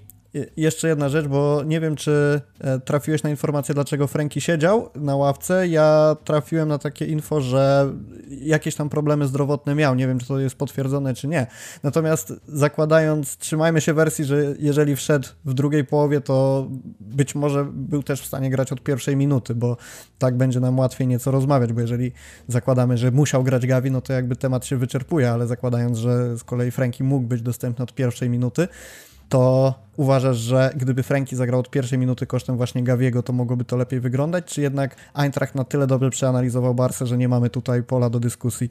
jeszcze jedna rzecz, bo nie wiem, czy e, trafiłeś na informację, dlaczego Franki siedział na ławce. Ja trafiłem na takie info, że jakieś tam problemy zdrowotne miał. Nie wiem, czy to jest potwierdzone, czy nie. Natomiast zakładając, trzymajmy się wersji, że jeżeli wszedł w drugiej połowie, to być może był też w stanie grać od pierwszej minuty, bo tak będzie nam łatwiej nieco rozmawiać, bo jeżeli zakładamy, że musiał grać Gavi, no to jakby temat się wyczerpuje, ale zakładając, że z kolei Franki mógł być dostępny od pierwszej minuty, to uważasz, że gdyby Franki zagrał od pierwszej minuty kosztem właśnie Gawiego, to mogłoby to lepiej wyglądać, czy jednak Eintracht na tyle dobrze przeanalizował Barsę, że nie mamy tutaj pola do dyskusji?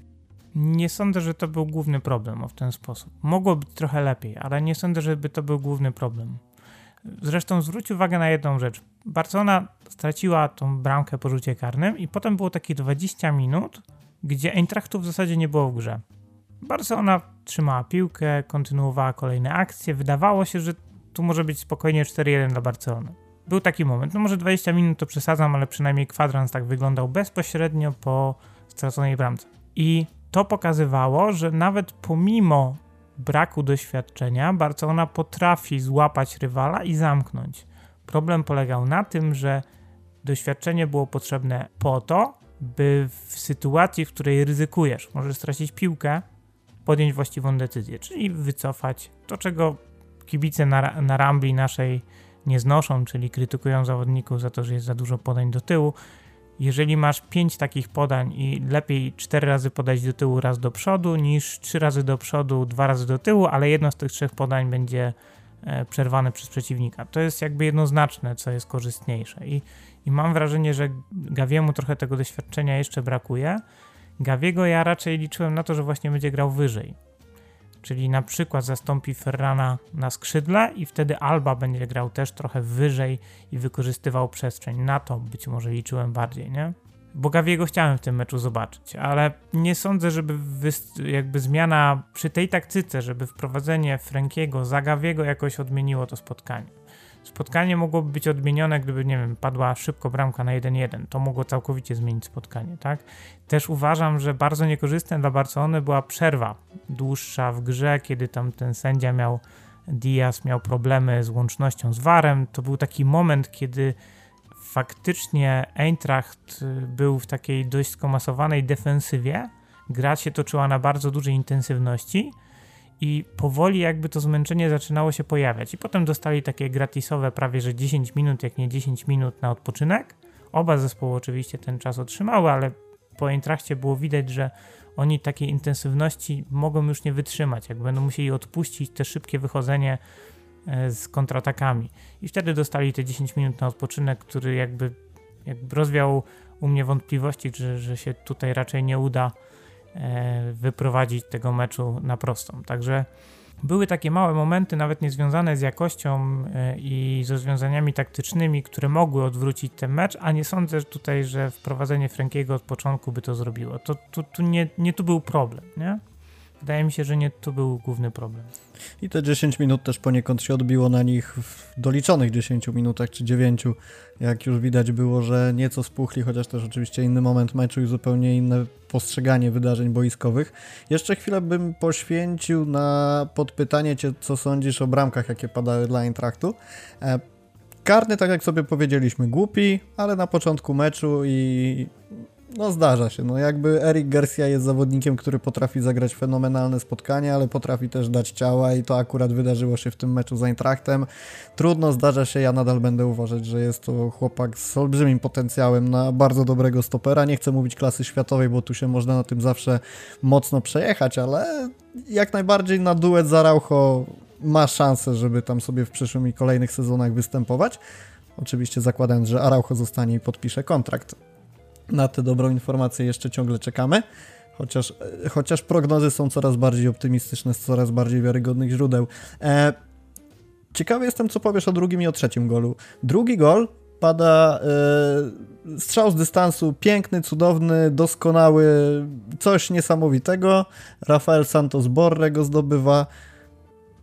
Nie sądzę, że to był główny problem w ten sposób. Mogło być trochę lepiej, ale nie sądzę, żeby to był główny problem. Zresztą zwróć uwagę na jedną rzecz. Barcelona straciła tą bramkę po rzucie karnym i potem było takie 20 minut, gdzie Eintrachtu w zasadzie nie było w grze. Barcelona trzymała piłkę, kontynuowała kolejne akcje. Wydawało się, że tu może być spokojnie 4-1 dla Barcelony. Był taki moment, no może 20 minut to przesadzam, ale przynajmniej kwadrans tak wyglądał bezpośrednio po straconej bramce. I to pokazywało, że nawet pomimo braku doświadczenia, Barcelona potrafi złapać rywala i zamknąć. Problem polegał na tym, że doświadczenie było potrzebne po to, by w sytuacji, w której ryzykujesz, możesz stracić piłkę, podjąć właściwą decyzję, czyli wycofać to, czego kibice na, na rambli naszej nie znoszą, czyli krytykują zawodników za to, że jest za dużo podań do tyłu. Jeżeli masz pięć takich podań i lepiej cztery razy podać do tyłu, raz do przodu, niż trzy razy do przodu, dwa razy do tyłu, ale jedno z tych trzech podań będzie e, przerwane przez przeciwnika. To jest jakby jednoznaczne, co jest korzystniejsze. I, i mam wrażenie, że Gawiemu trochę tego doświadczenia jeszcze brakuje. Gawiego ja raczej liczyłem na to, że właśnie będzie grał wyżej. Czyli na przykład zastąpi Ferrana na skrzydle i wtedy Alba będzie grał też trochę wyżej i wykorzystywał przestrzeń. Na to być może liczyłem bardziej, nie? Bo Gawiego chciałem w tym meczu zobaczyć, ale nie sądzę, żeby jakby zmiana przy tej taktyce, żeby wprowadzenie Frankiego za Gawiego jakoś odmieniło to spotkanie. Spotkanie mogłoby być odmienione, gdyby, nie wiem, padła szybko bramka na 1-1. To mogło całkowicie zmienić spotkanie, tak? Też uważam, że bardzo niekorzystna dla Barcelony była przerwa dłuższa w grze, kiedy tam ten sędzia miał, Diaz miał problemy z łącznością z VARem. To był taki moment, kiedy faktycznie Eintracht był w takiej dość skomasowanej defensywie. Gra się toczyła na bardzo dużej intensywności i powoli jakby to zmęczenie zaczynało się pojawiać. I potem dostali takie gratisowe prawie że 10 minut, jak nie 10 minut na odpoczynek. Oba zespoły oczywiście ten czas otrzymały, ale po Eintrachcie było widać, że oni takiej intensywności mogą już nie wytrzymać, jak będą musieli odpuścić te szybkie wychodzenie e, z kontratakami. I wtedy dostali te 10 minut na odpoczynek, który jakby, jakby rozwiał u mnie wątpliwości, że, że się tutaj raczej nie uda wyprowadzić tego meczu na prostą. Także były takie małe momenty, nawet niezwiązane z jakością e, i z rozwiązaniami taktycznymi, które mogły odwrócić ten mecz, a nie sądzę tutaj, że wprowadzenie Frankiego od początku by to zrobiło. To, to nie, nie tu był problem, nie? Wydaje mi się, że nie to był główny problem. I te 10 minut też poniekąd się odbiło na nich w doliczonych 10 minutach czy 9, jak już widać było, że nieco spuchli, chociaż też oczywiście inny moment meczu i zupełnie inne postrzeganie wydarzeń boiskowych. Jeszcze chwilę bym poświęcił na podpytanie Cię, co sądzisz o bramkach, jakie padały dla Eintrachtu. E, karny, tak jak sobie powiedzieliśmy, głupi, ale na początku meczu i no zdarza się, no jakby Eric Garcia jest zawodnikiem, który potrafi zagrać fenomenalne spotkanie, ale potrafi też dać ciała i to akurat wydarzyło się w tym meczu z Eintrachtem. Trudno, zdarza się, ja nadal będę uważać, że jest to chłopak z olbrzymim potencjałem na bardzo dobrego stopera. Nie chcę mówić klasy światowej, bo tu się można na tym zawsze mocno przejechać, ale jak najbardziej na duet z Araujo ma szansę, żeby tam sobie w przyszłym i kolejnych sezonach występować. Oczywiście zakładając, że Araujo zostanie i podpisze kontrakt na tę dobrą informację jeszcze ciągle czekamy. Chociaż, chociaż prognozy są coraz bardziej optymistyczne z coraz bardziej wiarygodnych źródeł. E, ciekawy jestem, co powiesz o drugim i o trzecim golu. Drugi gol pada e, strzał z dystansu, piękny, cudowny, doskonały, coś niesamowitego. Rafael Santos Borre go zdobywa.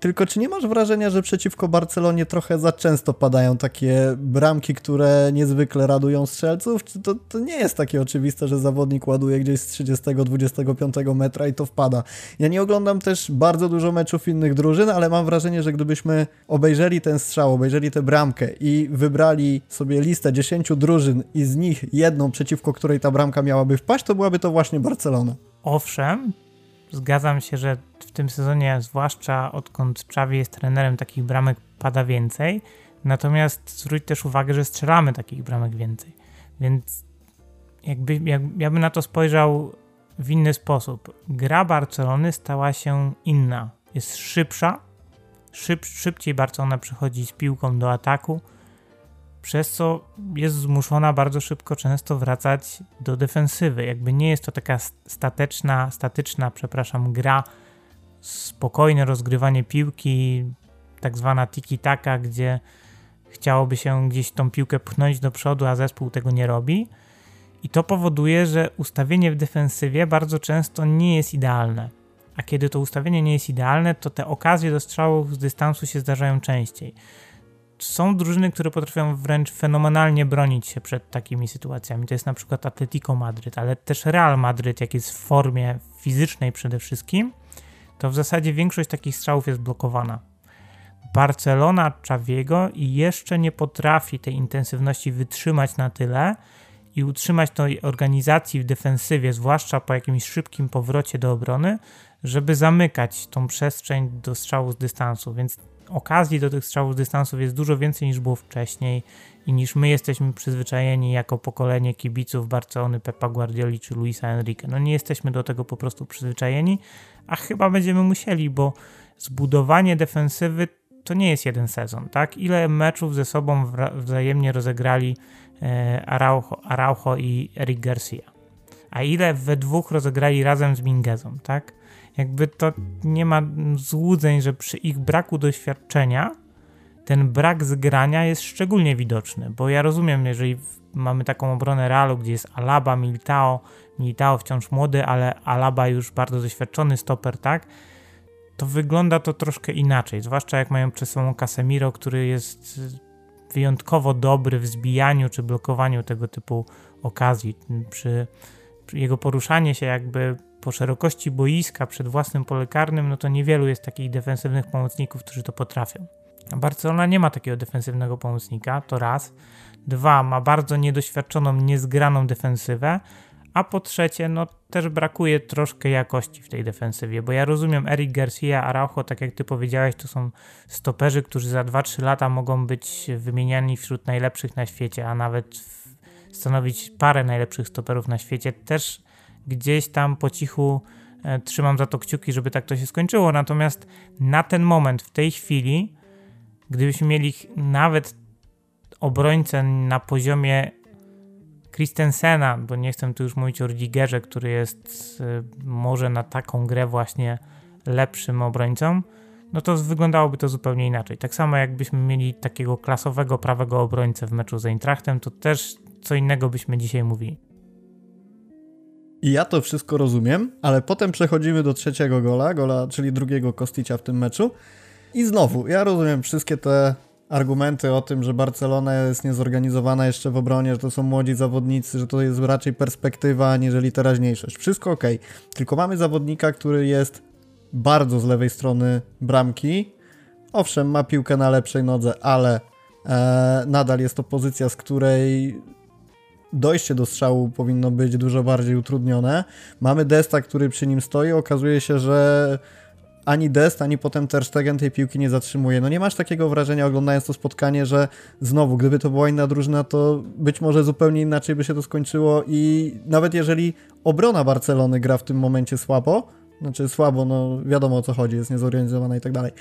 Tylko czy nie masz wrażenia, że przeciwko Barcelonie trochę za często padają takie bramki, które niezwykle radują strzelców? Czy to, to nie jest takie oczywiste, że zawodnik ładuje gdzieś z 30-25 metra i to wpada? Ja nie oglądam też bardzo dużo meczów innych drużyn, ale mam wrażenie, że gdybyśmy obejrzeli ten strzał, obejrzeli tę bramkę i wybrali sobie listę 10 drużyn i z nich jedną, przeciwko której ta bramka miałaby wpaść, to byłaby to właśnie Barcelona. Owszem, zgadzam się, że w tym sezonie, zwłaszcza odkąd Czawi jest trenerem, takich bramek pada więcej. Natomiast zwróć też uwagę, że strzelamy takich bramek więcej. Więc jakby, jak, ja bym na to spojrzał w inny sposób. Gra Barcelony stała się inna. Jest szybsza. Szyb, szybciej Barcelona przychodzi z piłką do ataku przez co jest zmuszona bardzo szybko często wracać do defensywy. Jakby nie jest to taka stateczna, statyczna, przepraszam, gra, spokojne rozgrywanie piłki, tak zwana tiki-taka, gdzie chciałoby się gdzieś tą piłkę pchnąć do przodu, a zespół tego nie robi. I to powoduje, że ustawienie w defensywie bardzo często nie jest idealne. A kiedy to ustawienie nie jest idealne, to te okazje do strzałów z dystansu się zdarzają częściej są drużyny, które potrafią wręcz fenomenalnie bronić się przed takimi sytuacjami. To jest na przykład Atletico Madryt, ale też Real Madryt, jak jest w formie fizycznej przede wszystkim, to w zasadzie większość takich strzałów jest blokowana. Barcelona Czawiego jeszcze nie potrafi tej intensywności wytrzymać na tyle i utrzymać tej organizacji w defensywie, zwłaszcza po jakimś szybkim powrocie do obrony, żeby zamykać tą przestrzeń do strzału z dystansu. Więc okazji do tych strzałów z dystansów jest dużo więcej niż było wcześniej i niż my jesteśmy przyzwyczajeni jako pokolenie kibiców Barcelony, Pepa Guardioli czy Luisa Enrique. No nie jesteśmy do tego po prostu przyzwyczajeni, a chyba będziemy musieli, bo zbudowanie defensywy to nie jest jeden sezon, tak? Ile meczów ze sobą wzajemnie rozegrali e, Araujo, Araujo i Eric Garcia? A ile we dwóch rozegrali razem z Mingezą, tak? jakby to nie ma złudzeń, że przy ich braku doświadczenia ten brak zgrania jest szczególnie widoczny, bo ja rozumiem, jeżeli mamy taką obronę Realu, gdzie jest Alaba, Militao, Militao wciąż młody, ale Alaba już bardzo doświadczony stoper, tak? To wygląda to troszkę inaczej, zwłaszcza jak mają przed sobą Casemiro, który jest wyjątkowo dobry w zbijaniu czy blokowaniu tego typu okazji. Przy, przy jego poruszanie się jakby po szerokości boiska przed własnym pole karnym, no to niewielu jest takich defensywnych pomocników, którzy to potrafią. A Barcelona nie ma takiego defensywnego pomocnika, to raz. Dwa, ma bardzo niedoświadczoną, niezgraną defensywę, a po trzecie, no też brakuje troszkę jakości w tej defensywie, bo ja rozumiem Eric Garcia, Araujo, tak jak ty powiedziałeś, to są stoperzy, którzy za 2-3 lata mogą być wymieniani wśród najlepszych na świecie, a nawet stanowić parę najlepszych stoperów na świecie. Też gdzieś tam po cichu e, trzymam za to kciuki, żeby tak to się skończyło. Natomiast na ten moment, w tej chwili, gdybyśmy mieli nawet obrońcę na poziomie Christensena, bo nie chcę tu już mówić o Rudigerze, który jest e, może na taką grę właśnie lepszym obrońcą, no to wyglądałoby to zupełnie inaczej. Tak samo jakbyśmy mieli takiego klasowego prawego obrońcę w meczu z Eintrachtem, to też co innego byśmy dzisiaj mówili. I ja to wszystko rozumiem, ale potem przechodzimy do trzeciego gola, gola, czyli drugiego Kosticia w tym meczu. I znowu, ja rozumiem wszystkie te argumenty o tym, że Barcelona jest niezorganizowana jeszcze w obronie, że to są młodzi zawodnicy, że to jest raczej perspektywa, aniżeli teraźniejszość. Wszystko ok. Tylko mamy zawodnika, który jest bardzo z lewej strony bramki. Owszem, ma piłkę na lepszej nodze, ale e, nadal jest to pozycja, z której dojście do strzału powinno być dużo bardziej utrudnione. Mamy Desta, który przy nim stoi, okazuje się, że ani Dest, ani potem Ter Stegen tej piłki nie zatrzymuje. No nie masz takiego wrażenia oglądając to spotkanie, że znowu, gdyby to była inna drużyna, to być może zupełnie inaczej by się to skończyło i nawet jeżeli obrona Barcelony gra w tym momencie słabo, znaczy słabo, no wiadomo o co chodzi, jest niezorganizowana i tak dalej,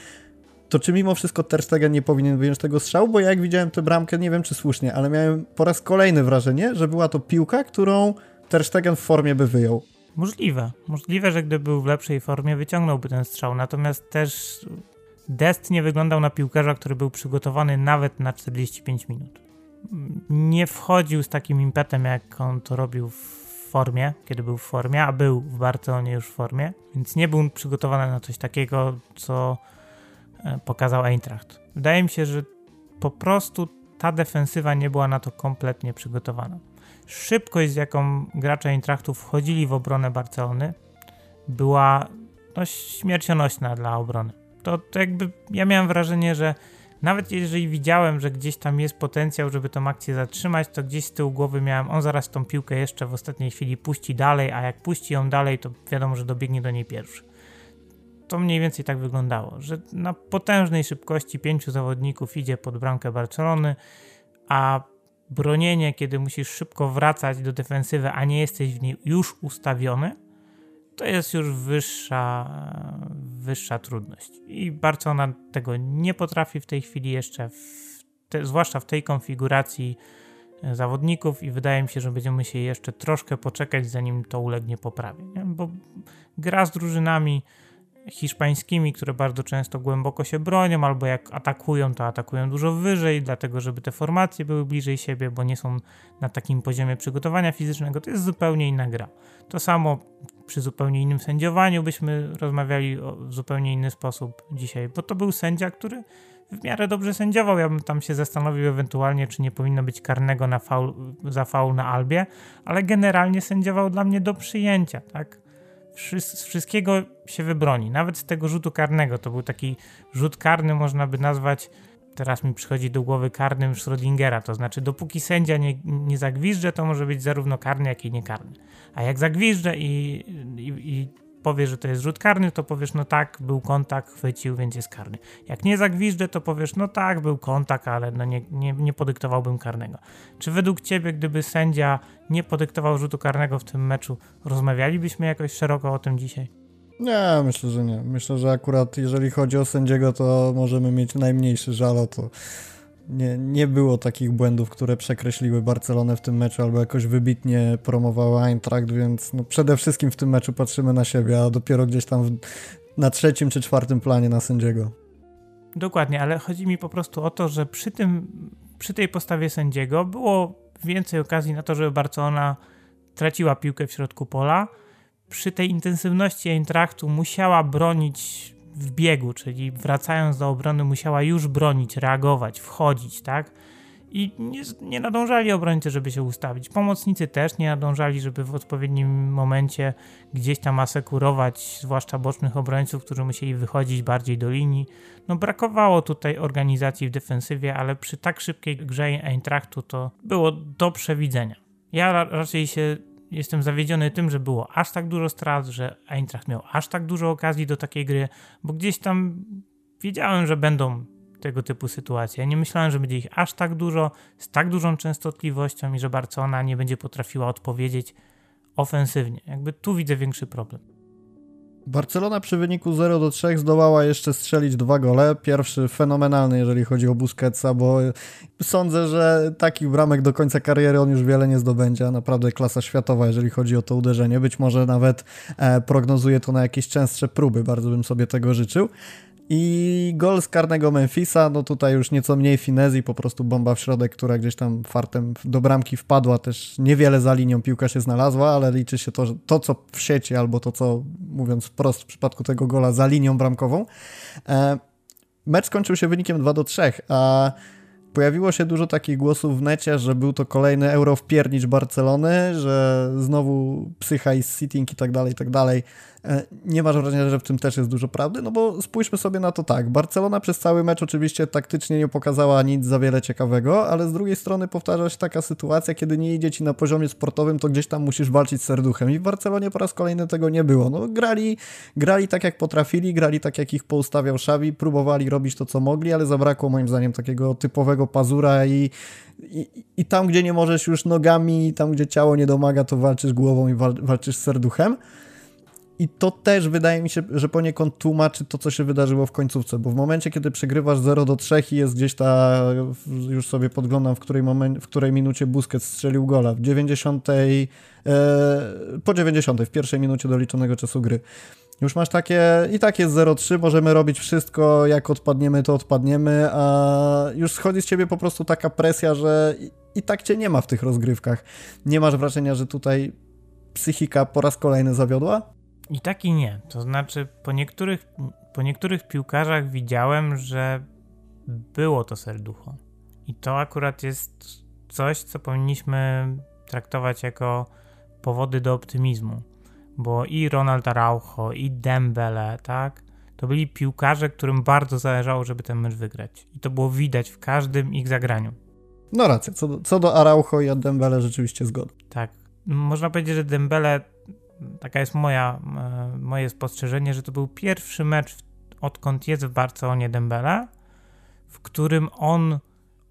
to czy mimo wszystko Ter Stegen nie powinien wyjąć tego strzału? Bo ja jak widziałem tę bramkę, nie wiem czy słusznie, ale miałem po raz kolejny wrażenie, że była to piłka, którą Ter Stegen w formie by wyjął. Możliwe. Możliwe, że gdyby był w lepszej formie, wyciągnąłby ten strzał. Natomiast też Dest nie wyglądał na piłkarza, który był przygotowany nawet na 45 minut. nie wchodził z takim impetem, jak on to robił w formie, kiedy był w formie, a był w Barcelonie już w formie, więc nie był przygotowany na coś takiego, co e, pokazał Eintracht. Wydaje mi się, że po prostu ta defensywa nie była na to kompletnie przygotowana. Szybkość, z jaką gracze Eintrachtu wchodzili w obronę Barcelony, była no, śmiercionośna dla obrony. To, to jakby ja miałem wrażenie, że nawet jeżeli widziałem, że gdzieś tam jest potencjał, żeby tą akcję zatrzymać, to gdzieś z tyłu głowy miałem, on zaraz tą piłkę jeszcze w ostatniej chwili puści dalej, a jak puści ją dalej, to wiadomo, że dobiegnie do niej pierwszy. To mniej więcej tak wyglądało, że na potężnej szybkości pięciu zawodników idzie pod bramkę Barcelony, a bronienie, kiedy musisz szybko wracać do defensywy, a nie jesteś w niej już ustawiony, to jest już wyższa, wyższa trudność. I Barcelona tego nie potrafi w tej chwili jeszcze, te, zwłaszcza w tej konfiguracji e, zawodników i wydaje mi się, że będziemy się jeszcze troszkę poczekać, zanim to ulegnie poprawie. Nie? Bo gra z drużynami hiszpańskimi, które bardzo często głęboko się bronią, albo jak atakują, to atakują dużo wyżej, dlatego żeby te formacje były bliżej siebie, bo nie są na takim poziomie przygotowania fizycznego, to jest zupełnie inna gra. To samo przy zupełnie innym sędziowaniu byśmy rozmawiali w zupełnie inny sposób dzisiaj, bo to był sędzia, który w miarę dobrze sędziował. Ja bym tam się zastanowił ewentualnie, czy nie powinno być karnego na faul, za faul na Albie, ale generalnie sędziował dla mnie do przyjęcia, tak? Z wszystkiego się wybroni, nawet z tego rzutu karnego. To był taki rzut karny, można by nazwać, teraz mi przychodzi do głowy karnym Schrödingera, to znaczy dopóki sędzia nie, nie zagwizdże, to może być zarówno karny, jak i niekarny. A jak zagwizdże i, i, i powiesz, że to jest rzut karny, to powiesz, no tak, był kontakt, chwycił, więc jest karny. Jak nie zagwiżdżę, to powiesz, no tak, był kontakt, ale no nie, nie, nie podyktowałbym karnego. Czy według ciebie, gdyby sędzia nie podyktował rzutu karnego w tym meczu, rozmawialibyśmy jakoś szeroko o tym dzisiaj? Nie, myślę, że nie. Myślę, że akurat jeżeli chodzi o sędziego, to możemy mieć najmniejszy żal o to nie, nie było takich błędów, które przekreśliły Barcelonę w tym meczu albo jakoś wybitnie promowały Eintracht, więc no przede wszystkim w tym meczu patrzymy na siebie, a dopiero gdzieś tam w, na trzecim czy czwartym planie na sędziego. Dokładnie, ale chodzi mi po prostu o to, że przy, tym, przy tej postawie sędziego było więcej okazji na to, żeby Barcelona traciła piłkę w środku pola. Przy tej intensywności Eintrachtu musiała bronić w biegu, czyli wracając do obrony musiała już bronić, reagować, wchodzić, tak? I nie, nie nadążali obrońcy, żeby się ustawić. Pomocnicy też nie nadążali, żeby w odpowiednim momencie gdzieś tam asekurować, zwłaszcza bocznych obrońców, którzy musieli wychodzić bardziej do linii. No brakowało tutaj organizacji w defensywie, ale przy tak szybkiej grze Eintrachtu to było do przewidzenia. Ja raczej się jestem zawiedziony tym, że było aż tak dużo strat, że Eintracht miał aż tak dużo okazji do takiej gry, bo gdzieś tam wiedziałem, że będą tego typu sytuacje. Nie myślałem, że będzie ich aż tak dużo, z tak dużą częstotliwością i że Barcelona nie będzie potrafiła odpowiedzieć ofensywnie. Jakby tu widzę większy problem. Barcelona przy wyniku 0 do 3 zdołała jeszcze strzelić dwa gole. Pierwszy fenomenalny, jeżeli chodzi o Busquetsa, bo sądzę, że takich bramek do końca kariery on już wiele nie zdobędzie. Naprawdę klasa światowa, jeżeli chodzi o to uderzenie. Być może nawet e, prognozuje to na jakieś częstsze próby. Bardzo bym sobie tego życzył. I gol z karnego Memphisa, no tutaj już nieco mniej finezji, po prostu bomba w środek, która gdzieś tam fartem do bramki wpadła, też niewiele za linią piłka się znalazła, ale liczy się to, to co w sieci, albo to co, mówiąc wprost w przypadku tego gola, za linią bramkową. E, mecz skończył się wynikiem 2 do 3, a pojawiło się dużo takich głosów w necie, że był to kolejny euro w piernicz Barcelony, że znowu psycha i sitting i tak dalej, i tak dalej. E, nie masz wrażenia, że w tym też jest dużo prawdy? No bo spójrzmy sobie na to tak. Barcelona przez cały mecz oczywiście taktycznie nie pokazała nic za wiele ciekawego, ale z drugiej strony powtarza się taka sytuacja, kiedy nie idzie ci na poziomie sportowym, to gdzieś tam musisz walczyć z serduchem. I w Barcelonie po raz kolejny tego nie było. No grali, grali tak jak potrafili, grali tak jak ich poustawiał Xavi, próbowali robić to co mogli, ale zabrakło moim zdaniem takiego typowego pazura i i, I, tam, gdzie nie możesz już nogami, tam, gdzie ciało nie domaga, to walczysz głową i wal, walczysz z serduchem. I to też wydaje mi się, że poniekąd tłumaczy to, co się wydarzyło w końcówce, bo w momencie, kiedy przegrywasz 0 do 3 i jest gdzieś ta, już sobie podglądam, w której, moment, w której minucie Busquets strzelił gola, w 90, e, po 90, w pierwszej minucie doliczonego czasu gry. Już masz takie, i tak jest 0-3, możemy robić wszystko, jak odpadniemy, to odpadniemy, a już schodzi z ciebie po prostu taka presja, że i, i tak cię nie ma w tych rozgrywkach. Nie masz wrażenia, że tutaj psychika po raz kolejny zawiodła? I tak i nie. To znaczy, po niektórych, po niektórych piłkarzach widziałem, że było to serducho. I to akurat jest coś, co powinniśmy traktować jako powody do optymizmu. Bo i Ronald Araujo, i Dembele, tak? To byli piłkarze, którym bardzo zależało, żeby ten mecz wygrać. I to było widać w każdym ich zagraniu. No racja, co do, co do Araujo i Dembele rzeczywiście zgoda. Tak. Można powiedzieć, że Dembele taka jest moja, e, moje spostrzeżenie, że to był pierwszy mecz odkąd jest w Barcelonie Dembele, w którym on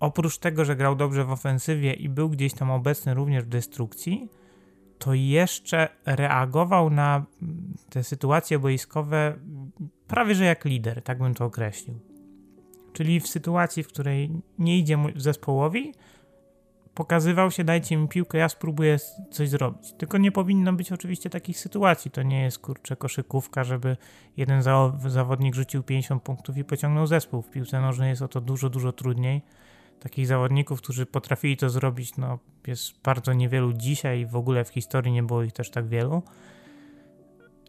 oprócz tego, że grał dobrze w ofensywie i był gdzieś tam obecny również w destrukcji, to jeszcze reagował na te sytuacje boiskowe prawie że jak lider, tak bym to określił. Czyli w sytuacji, w której nie idzie zespołowi, pokazywał się, dajcie mi piłkę, ja spróbuję coś zrobić. Tylko nie powinno być oczywiście takich sytuacji. To nie jest kurczę koszykówka, żeby jeden zawodnik rzucił 50 punktów i pociągnął zespół. W piłce nożnej jest o to dużo, dużo trudniej. Takich zawodników, którzy potrafili to zrobić, no jest bardzo niewielu dzisiaj w ogóle w historii nie było ich też tak wielu.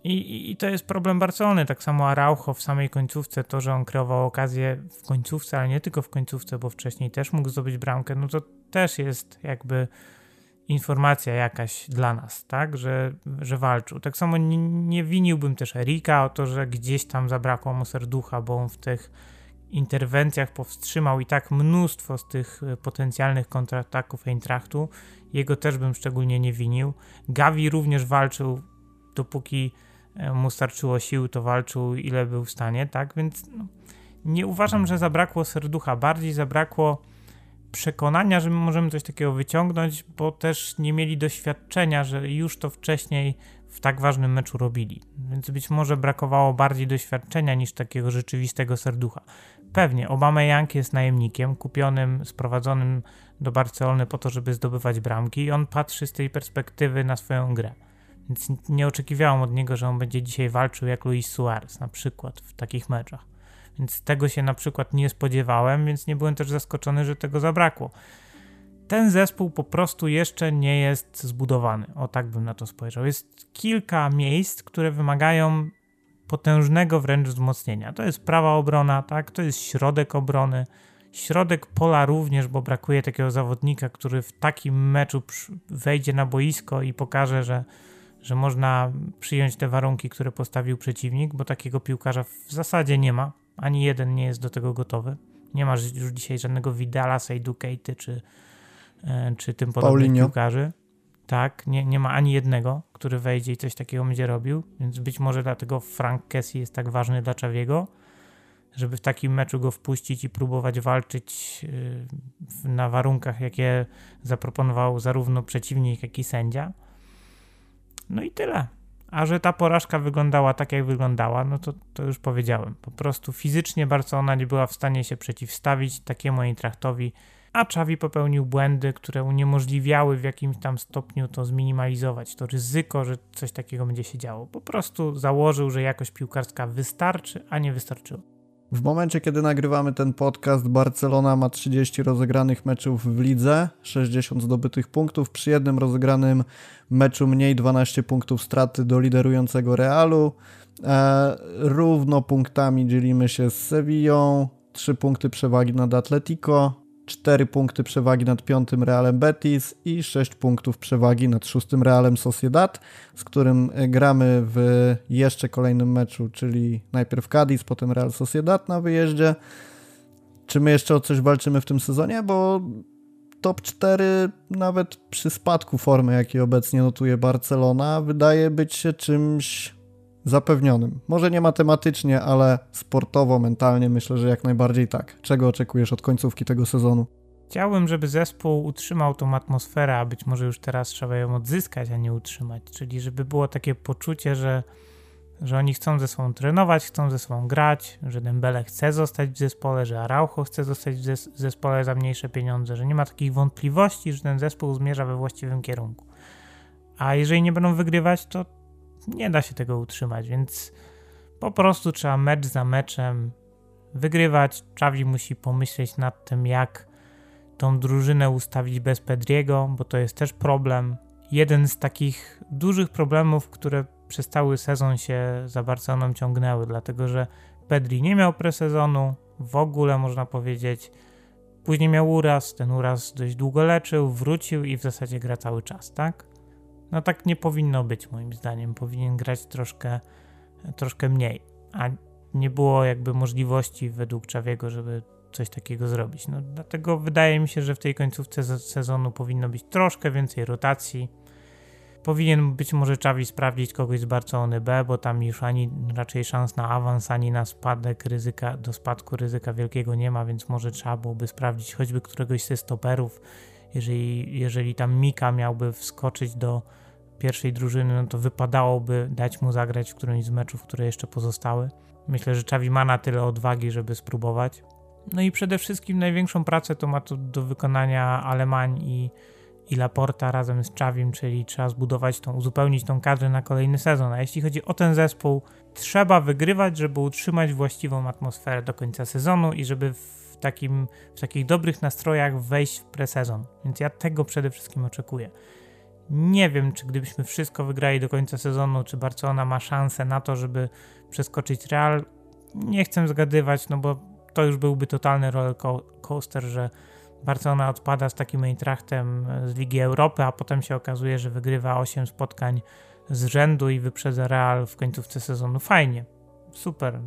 I, I, to jest problem Barcelony. Tak samo Araujo w samej końcówce, to, że on kreował okazję w końcówce, ale nie tylko w końcówce, bo wcześniej też mógł zdobyć bramkę, no to też jest jakby informacja jakaś dla nas, tak, że, że walczył. Tak samo nie, nie winiłbym też Erika o to, że gdzieś tam zabrakło mu serducha, bo on w tych interwencjach powstrzymał i tak mnóstwo z tych potencjalnych kontrataków Eintrachtu. Jego też bym szczególnie nie winił. Gavi również walczył, dopóki mu starczyło sił, to walczył ile był w stanie, tak, więc no, nie uważam, że zabrakło serducha, bardziej zabrakło przekonania, że my możemy coś takiego wyciągnąć, bo też nie mieli doświadczenia, że już to wcześniej w tak ważnym meczu robili. Więc być może brakowało bardziej doświadczenia niż takiego rzeczywistego serducha. Pewnie Obama Young jest najemnikiem kupionym, sprowadzonym do Barcelony po to, żeby zdobywać bramki i on patrzy z tej perspektywy na swoją grę. Więc nie oczekiwałem od niego, że on będzie dzisiaj walczył jak Luis Suarez na przykład w takich meczach. Więc tego się na przykład nie spodziewałem, więc nie byłem też zaskoczony, że tego zabrakło. Ten zespół po prostu jeszcze nie jest zbudowany. O tak bym na to spojrzał. Jest kilka miejsc, które wymagają potężnego wręcz wzmocnienia. To jest prawa obrona, tak? To jest środek obrony. Środek pola również, bo brakuje takiego zawodnika, który w takim meczu wejdzie na boisko i pokaże, że, że można przyjąć te warunki, które postawił przeciwnik, bo takiego piłkarza w zasadzie nie ma. Ani jeden nie jest do tego gotowy. Nie masz już dzisiaj żadnego Vidala, Seidu Keity czy, e, czy tym podobnych Paulinho. piłkarzy. Tak, nie, nie ma ani jednego, który wejdzie i coś takiego będzie robił, więc być może dlatego Frank Kessie jest tak ważny dla Czawiego, żeby w takim meczu go wpuścić i próbować walczyć e, na warunkach, jakie zaproponował zarówno przeciwnik, jak i sędzia. No i tyle. A że ta porażka wyglądała tak, jak wyglądała, no to, to już powiedziałem. Po prostu fizycznie Barcelona nie była w stanie się przeciwstawić takiemu Eintrachtowi, a Xavi popełnił błędy, które uniemożliwiały w jakimś tam stopniu to zminimalizować, to ryzyko, że coś takiego będzie się działo. Po prostu założył, że jakość piłkarska wystarczy, a nie wystarczyło. W momencie, kiedy nagrywamy ten podcast, Barcelona ma 30 rozegranych meczów w lidze, 60 zdobytych punktów. Przy jednym rozegranym meczu mniej 12 punktów straty do liderującego Realu. E, równo punktami dzielimy się z Sevillą, 3 punkty przewagi nad Atletico, 4 punkty przewagi nad piątym Realem Betis i 6 punktów przewagi nad szóstym Realem Sociedad, z którym e, gramy w jeszcze kolejnym meczu, czyli najpierw Cadiz, potem Real Sociedad na wyjeździe. Czy my jeszcze o coś walczymy w tym sezonie? Bo top 4 nawet przy spadku formy, jaki obecnie notuje Barcelona, wydaje być się czymś zapewnionym. Może nie matematycznie, ale sportowo, mentalnie myślę, że jak najbardziej tak. Czego oczekujesz od końcówki tego sezonu? Chciałbym, żeby zespół utrzymał tą atmosferę, a być może już teraz trzeba ją odzyskać, a nie utrzymać. Czyli żeby było takie poczucie, że że oni chcą ze sobą trenować, chcą ze sobą grać, że Dembele chce zostać w zespole, że Araujo chce zostać w zes zespole za mniejsze pieniądze, że nie ma takich wątpliwości, że ten zespół zmierza we właściwym kierunku. A jeżeli nie będą wygrywać, to nie da się tego utrzymać, więc po prostu trzeba mecz za meczem wygrywać. Czawi musi pomyśleć nad tym, jak tą drużynę ustawić bez Pedriego, bo to jest też problem. Jeden z takich dużych problemów, które przez cały sezon się za Barceloną ciągnęły, dlatego że Pedri nie miał presezonu, w ogóle można powiedzieć. Później miał uraz, ten uraz dość długo leczył, wrócił i w zasadzie gra cały czas, tak? No tak nie powinno być moim zdaniem. Powinien grać troszkę, troszkę mniej, a nie było jakby możliwości według Czawiego, żeby coś takiego zrobić. No, dlatego wydaje mi się, że w tej końcówce sezonu powinno być troszkę więcej rotacji. Powinien być może Czawi sprawdzić kogoś z Barcelony B, bo tam już ani raczej szans na awans, ani na spadek ryzyka, do spadku ryzyka wielkiego nie ma, więc może trzeba byłoby sprawdzić choćby któregoś ze stoperów. Jeżeli, jeżeli tam Mika miałby wskoczyć do pierwszej drużyny, no to wypadałoby dać mu zagrać w którymś z meczów, które jeszcze pozostały. Myślę, że Czawi ma na tyle odwagi, żeby spróbować. No i przede wszystkim największą pracę to ma tu do wykonania Alemań i, i Laporta razem z Czawim, czyli trzeba zbudować tą, uzupełnić tą kadrę na kolejny sezon. A jeśli chodzi o ten zespół, trzeba wygrywać, żeby utrzymać właściwą atmosferę do końca sezonu i żeby w, takim, w takich dobrych nastrojach wejść w presezon. Więc ja tego przede wszystkim oczekuję. Nie wiem, czy gdybyśmy wszystko wygrali do końca sezonu, czy Barcelona ma szansę na to, żeby przeskoczyć Real. Nie chcę zgadywać, no bo to już byłby totalny roller coaster, że Barcelona odpada z takim Eintrachtem z Ligi Europy, a potem się okazuje, że wygrywa 8 spotkań z rzędu i wyprzedza Real w końcówce sezonu. Fajnie, super.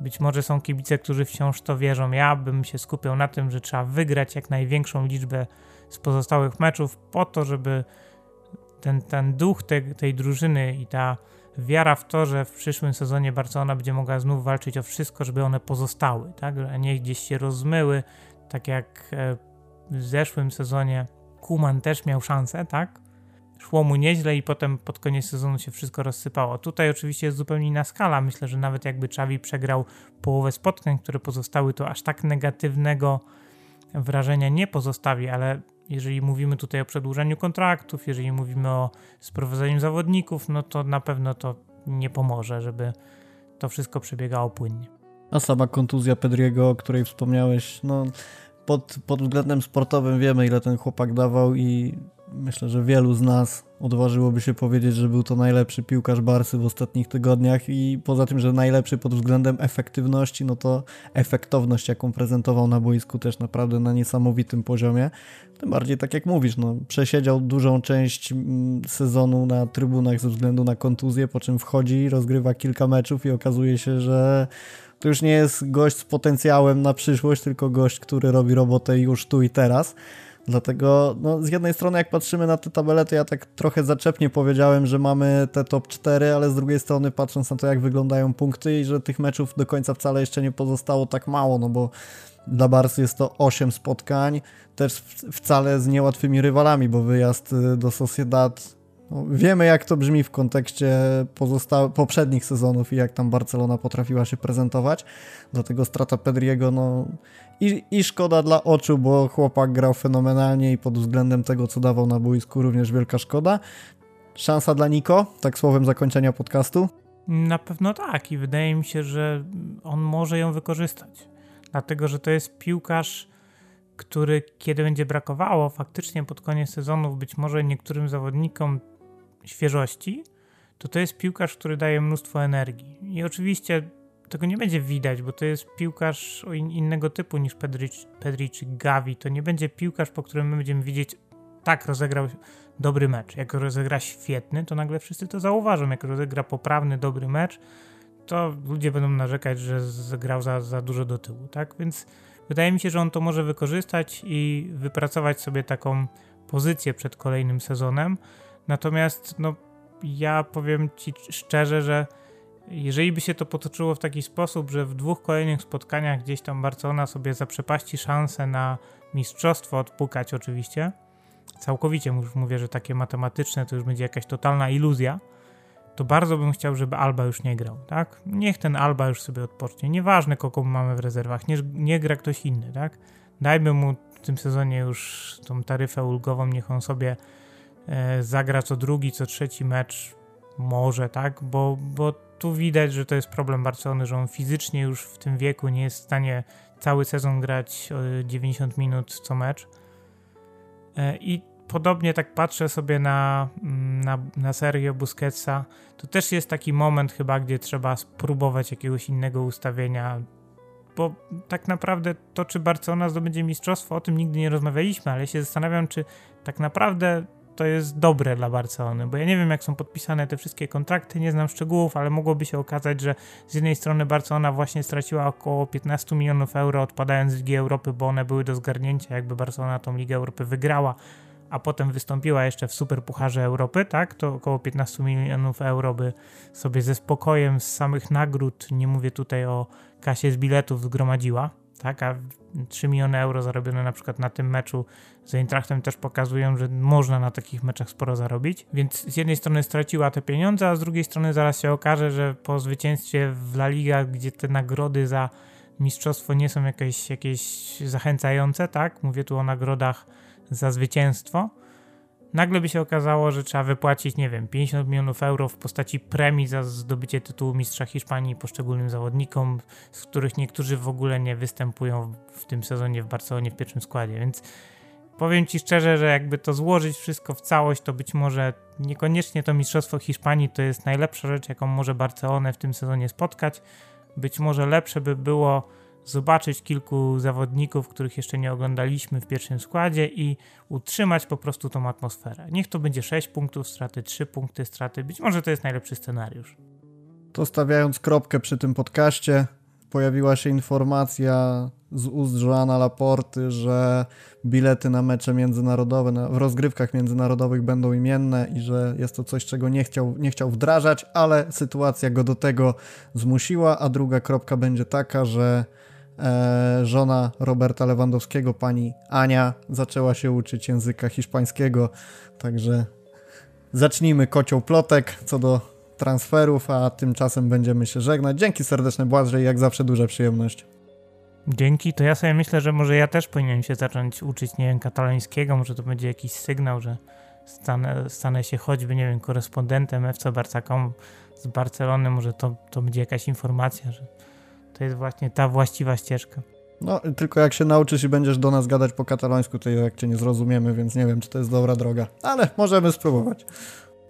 Być może są kibice, którzy wciąż to wierzą. Ja bym się skupiał na tym, że trzeba wygrać jak największą liczbę z pozostałych meczów po to, żeby ten, ten duch te, tej drużyny i ta wiara w to, że w przyszłym sezonie Barcelona będzie mogła znów walczyć o wszystko, żeby one pozostały, tak? a nie gdzieś się rozmyły, tak jak e, w zeszłym sezonie Kuman też miał szansę, tak? Szło mu nieźle i potem pod koniec sezonu się wszystko rozsypało. Tutaj oczywiście jest zupełnie inna skala. Myślę, że nawet jakby Xavi przegrał połowę spotkań, które pozostały, to aż tak negatywnego wrażenia nie pozostawi, ale jeżeli mówimy tutaj o przedłużeniu kontraktów, jeżeli mówimy o sprowadzeniu zawodników, no to na pewno to nie pomoże, żeby to wszystko przebiegało płynnie. A sama kontuzja Pedriego, o której wspomniałeś, no pod, pod względem sportowym wiemy, ile ten chłopak dawał i myślę, że wielu z nas odważyłoby się powiedzieć, że był to najlepszy piłkarz Barsy w ostatnich tygodniach i poza tym, że najlepszy pod względem efektywności, no to efektowność, jaką prezentował na boisku też naprawdę na niesamowitym poziomie. Tym bardziej, tak jak mówisz, no, przesiedział dużą część mm, sezonu na trybunach ze względu na kontuzję, po czym wchodzi, rozgrywa kilka meczów i okazuje się, że to już nie jest gość z potencjałem na przyszłość, tylko gość, który robi robotę już tu i teraz. Dlatego no, z jednej strony jak patrzymy na tę tabelę, to ja tak trochę zaczepnie powiedziałem, że mamy te top 4, ale z drugiej strony patrząc na to jak wyglądają punkty i że tych meczów do końca wcale jeszcze nie pozostało tak mało, no bo dla Barsy jest to 8 spotkań, też wcale z niełatwymi rywalami, bo wyjazd y, do Sociedad no, wiemy, jak to brzmi w kontekście poprzednich sezonów i jak tam Barcelona potrafiła się prezentować. Dlatego strata Pedriego, no i, i szkoda dla oczu, bo chłopak grał fenomenalnie i pod względem tego, co dawał na boisku, również wielka szkoda. Szansa dla Niko, tak słowem zakończenia podcastu? Na pewno tak i wydaje mi się, że on może ją wykorzystać. Dlatego, że to jest piłkarz, który kiedy będzie brakowało faktycznie pod koniec sezonów być może niektórym zawodnikom świeżości, to to jest piłkarz, który daje mnóstwo energii. I oczywiście tego nie będzie widać, bo to jest piłkarz innego typu niż Pedri, Pedri czy Gavi. To nie będzie piłkarz, po którym my będziemy widzieć, tak, rozegrał dobry mecz. Jak rozegra świetny, to nagle wszyscy to zauważą. Jak rozegra poprawny, dobry mecz, to ludzie będą narzekać, że zagrał za, za dużo do tyłu, tak? Więc wydaje mi się, że on to może wykorzystać i wypracować sobie taką pozycję przed kolejnym sezonem. Natomiast, no, ja powiem Ci szczerze, że jeżeli by się to potoczyło w taki sposób, że w dwóch kolejnych spotkaniach gdzieś tam Barcelona sobie zaprzepaści szansę na mistrzostwo, odpukać oczywiście, całkowicie już mówię, że takie matematyczne to już będzie jakaś totalna iluzja, to bardzo bym chciał, żeby Alba już nie grał, tak? Niech ten Alba już sobie odpocznie. Nieważne, kogo mamy w rezerwach, nie, nie gra ktoś inny, tak? Dajmy mu w tym sezonie już tą taryfę ulgową, niech on sobie zagra co drugi, co trzeci mecz, może, tak? Bo, bo tu widać, że to jest problem Barcelony, że on fizycznie już w tym wieku nie jest w stanie cały sezon grać 90 minut co mecz. E, I podobnie tak patrzę sobie na, mm, na, na Sergio Busquetsa, to też jest taki moment chyba, gdzie trzeba spróbować jakiegoś innego ustawienia, bo tak naprawdę to, czy Barcelona zdobędzie mistrzostwo, o tym nigdy nie rozmawialiśmy, ale się zastanawiam, czy tak naprawdę to jest dobre dla Barcelony, bo ja nie wiem, jak są podpisane te wszystkie kontrakty, nie znam szczegółów, ale mogłoby się okazać, że z jednej strony Barcelona właśnie straciła około 15 milionów euro odpadając z Ligi Europy, bo one były do zgarnięcia, jakby Barcelona tą Ligę Europy wygrała, a potem wystąpiła jeszcze w Superpucharze Europy, tak, to około 15 milionów euro by sobie ze spokojem z samych nagród, nie mówię tutaj o kasie z biletów, zgromadziła, tak, a 3 miliony euro zarobione na przykład na tym meczu z Eintrachtem też pokazują, że można na takich meczach sporo zarobić, więc z jednej strony straciła te pieniądze, a z drugiej strony zaraz się okaże, że po zwycięstwie w La Liga, gdzie te nagrody za mistrzostwo nie są jakieś, jakieś zachęcające, tak, mówię tu o nagrodach za zwycięstwo, nagle by się okazało, że trzeba wypłacić, nie wiem, 50 milionów euro w postaci premii za zdobycie tytułu mistrza Hiszpanii poszczególnym zawodnikom, z których niektórzy w ogóle nie występują w tym sezonie w Barcelonie w pierwszym składzie, więc powiem Ci szczerze, że jakby to złożyć wszystko w całość, to być może niekoniecznie to mistrzostwo Hiszpanii to jest najlepsza rzecz, jaką może Barcelonę w tym sezonie spotkać. Być może lepsze by było zobaczyć kilku zawodników, których jeszcze nie oglądaliśmy w pierwszym składzie i utrzymać po prostu tą atmosferę. Niech to będzie 6 punktów straty, 3 punkty straty. Być może to jest najlepszy scenariusz. To stawiając kropkę przy tym podcaście, pojawiła się informacja z ust Joana Laporty, że bilety na mecze międzynarodowe, na, w rozgrywkach międzynarodowych będą imienne i że jest to coś, czego nie chciał, nie chciał wdrażać, ale sytuacja go do tego zmusiła, a druga kropka będzie taka, że żona Roberta Lewandowskiego, pani Ania, zaczęła się uczyć języka hiszpańskiego, także zacznijmy kocioł plotek co do transferów, a tymczasem będziemy się żegnać. Dzięki serdeczne Błażej, jak zawsze duża przyjemność. Dzięki, to ja sobie myślę, że może ja też powinienem się zacząć uczyć, nie wiem, katalońskiego, może to będzie jakiś sygnał, że stanę, stanę się choćby, nie wiem, korespondentem FC Barca.com z Barcelony, może to, to będzie jakaś informacja, że to jest właśnie ta właściwa ścieżka. No, tylko jak się nauczysz i będziesz do nas gadać po katalońsku, to jak cię nie zrozumiemy, więc nie wiem, czy to jest dobra droga, ale możemy spróbować.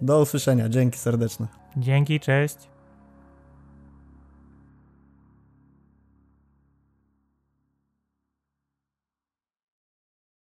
Do usłyszenia, dzięki serdeczne. Dzięki, cześć.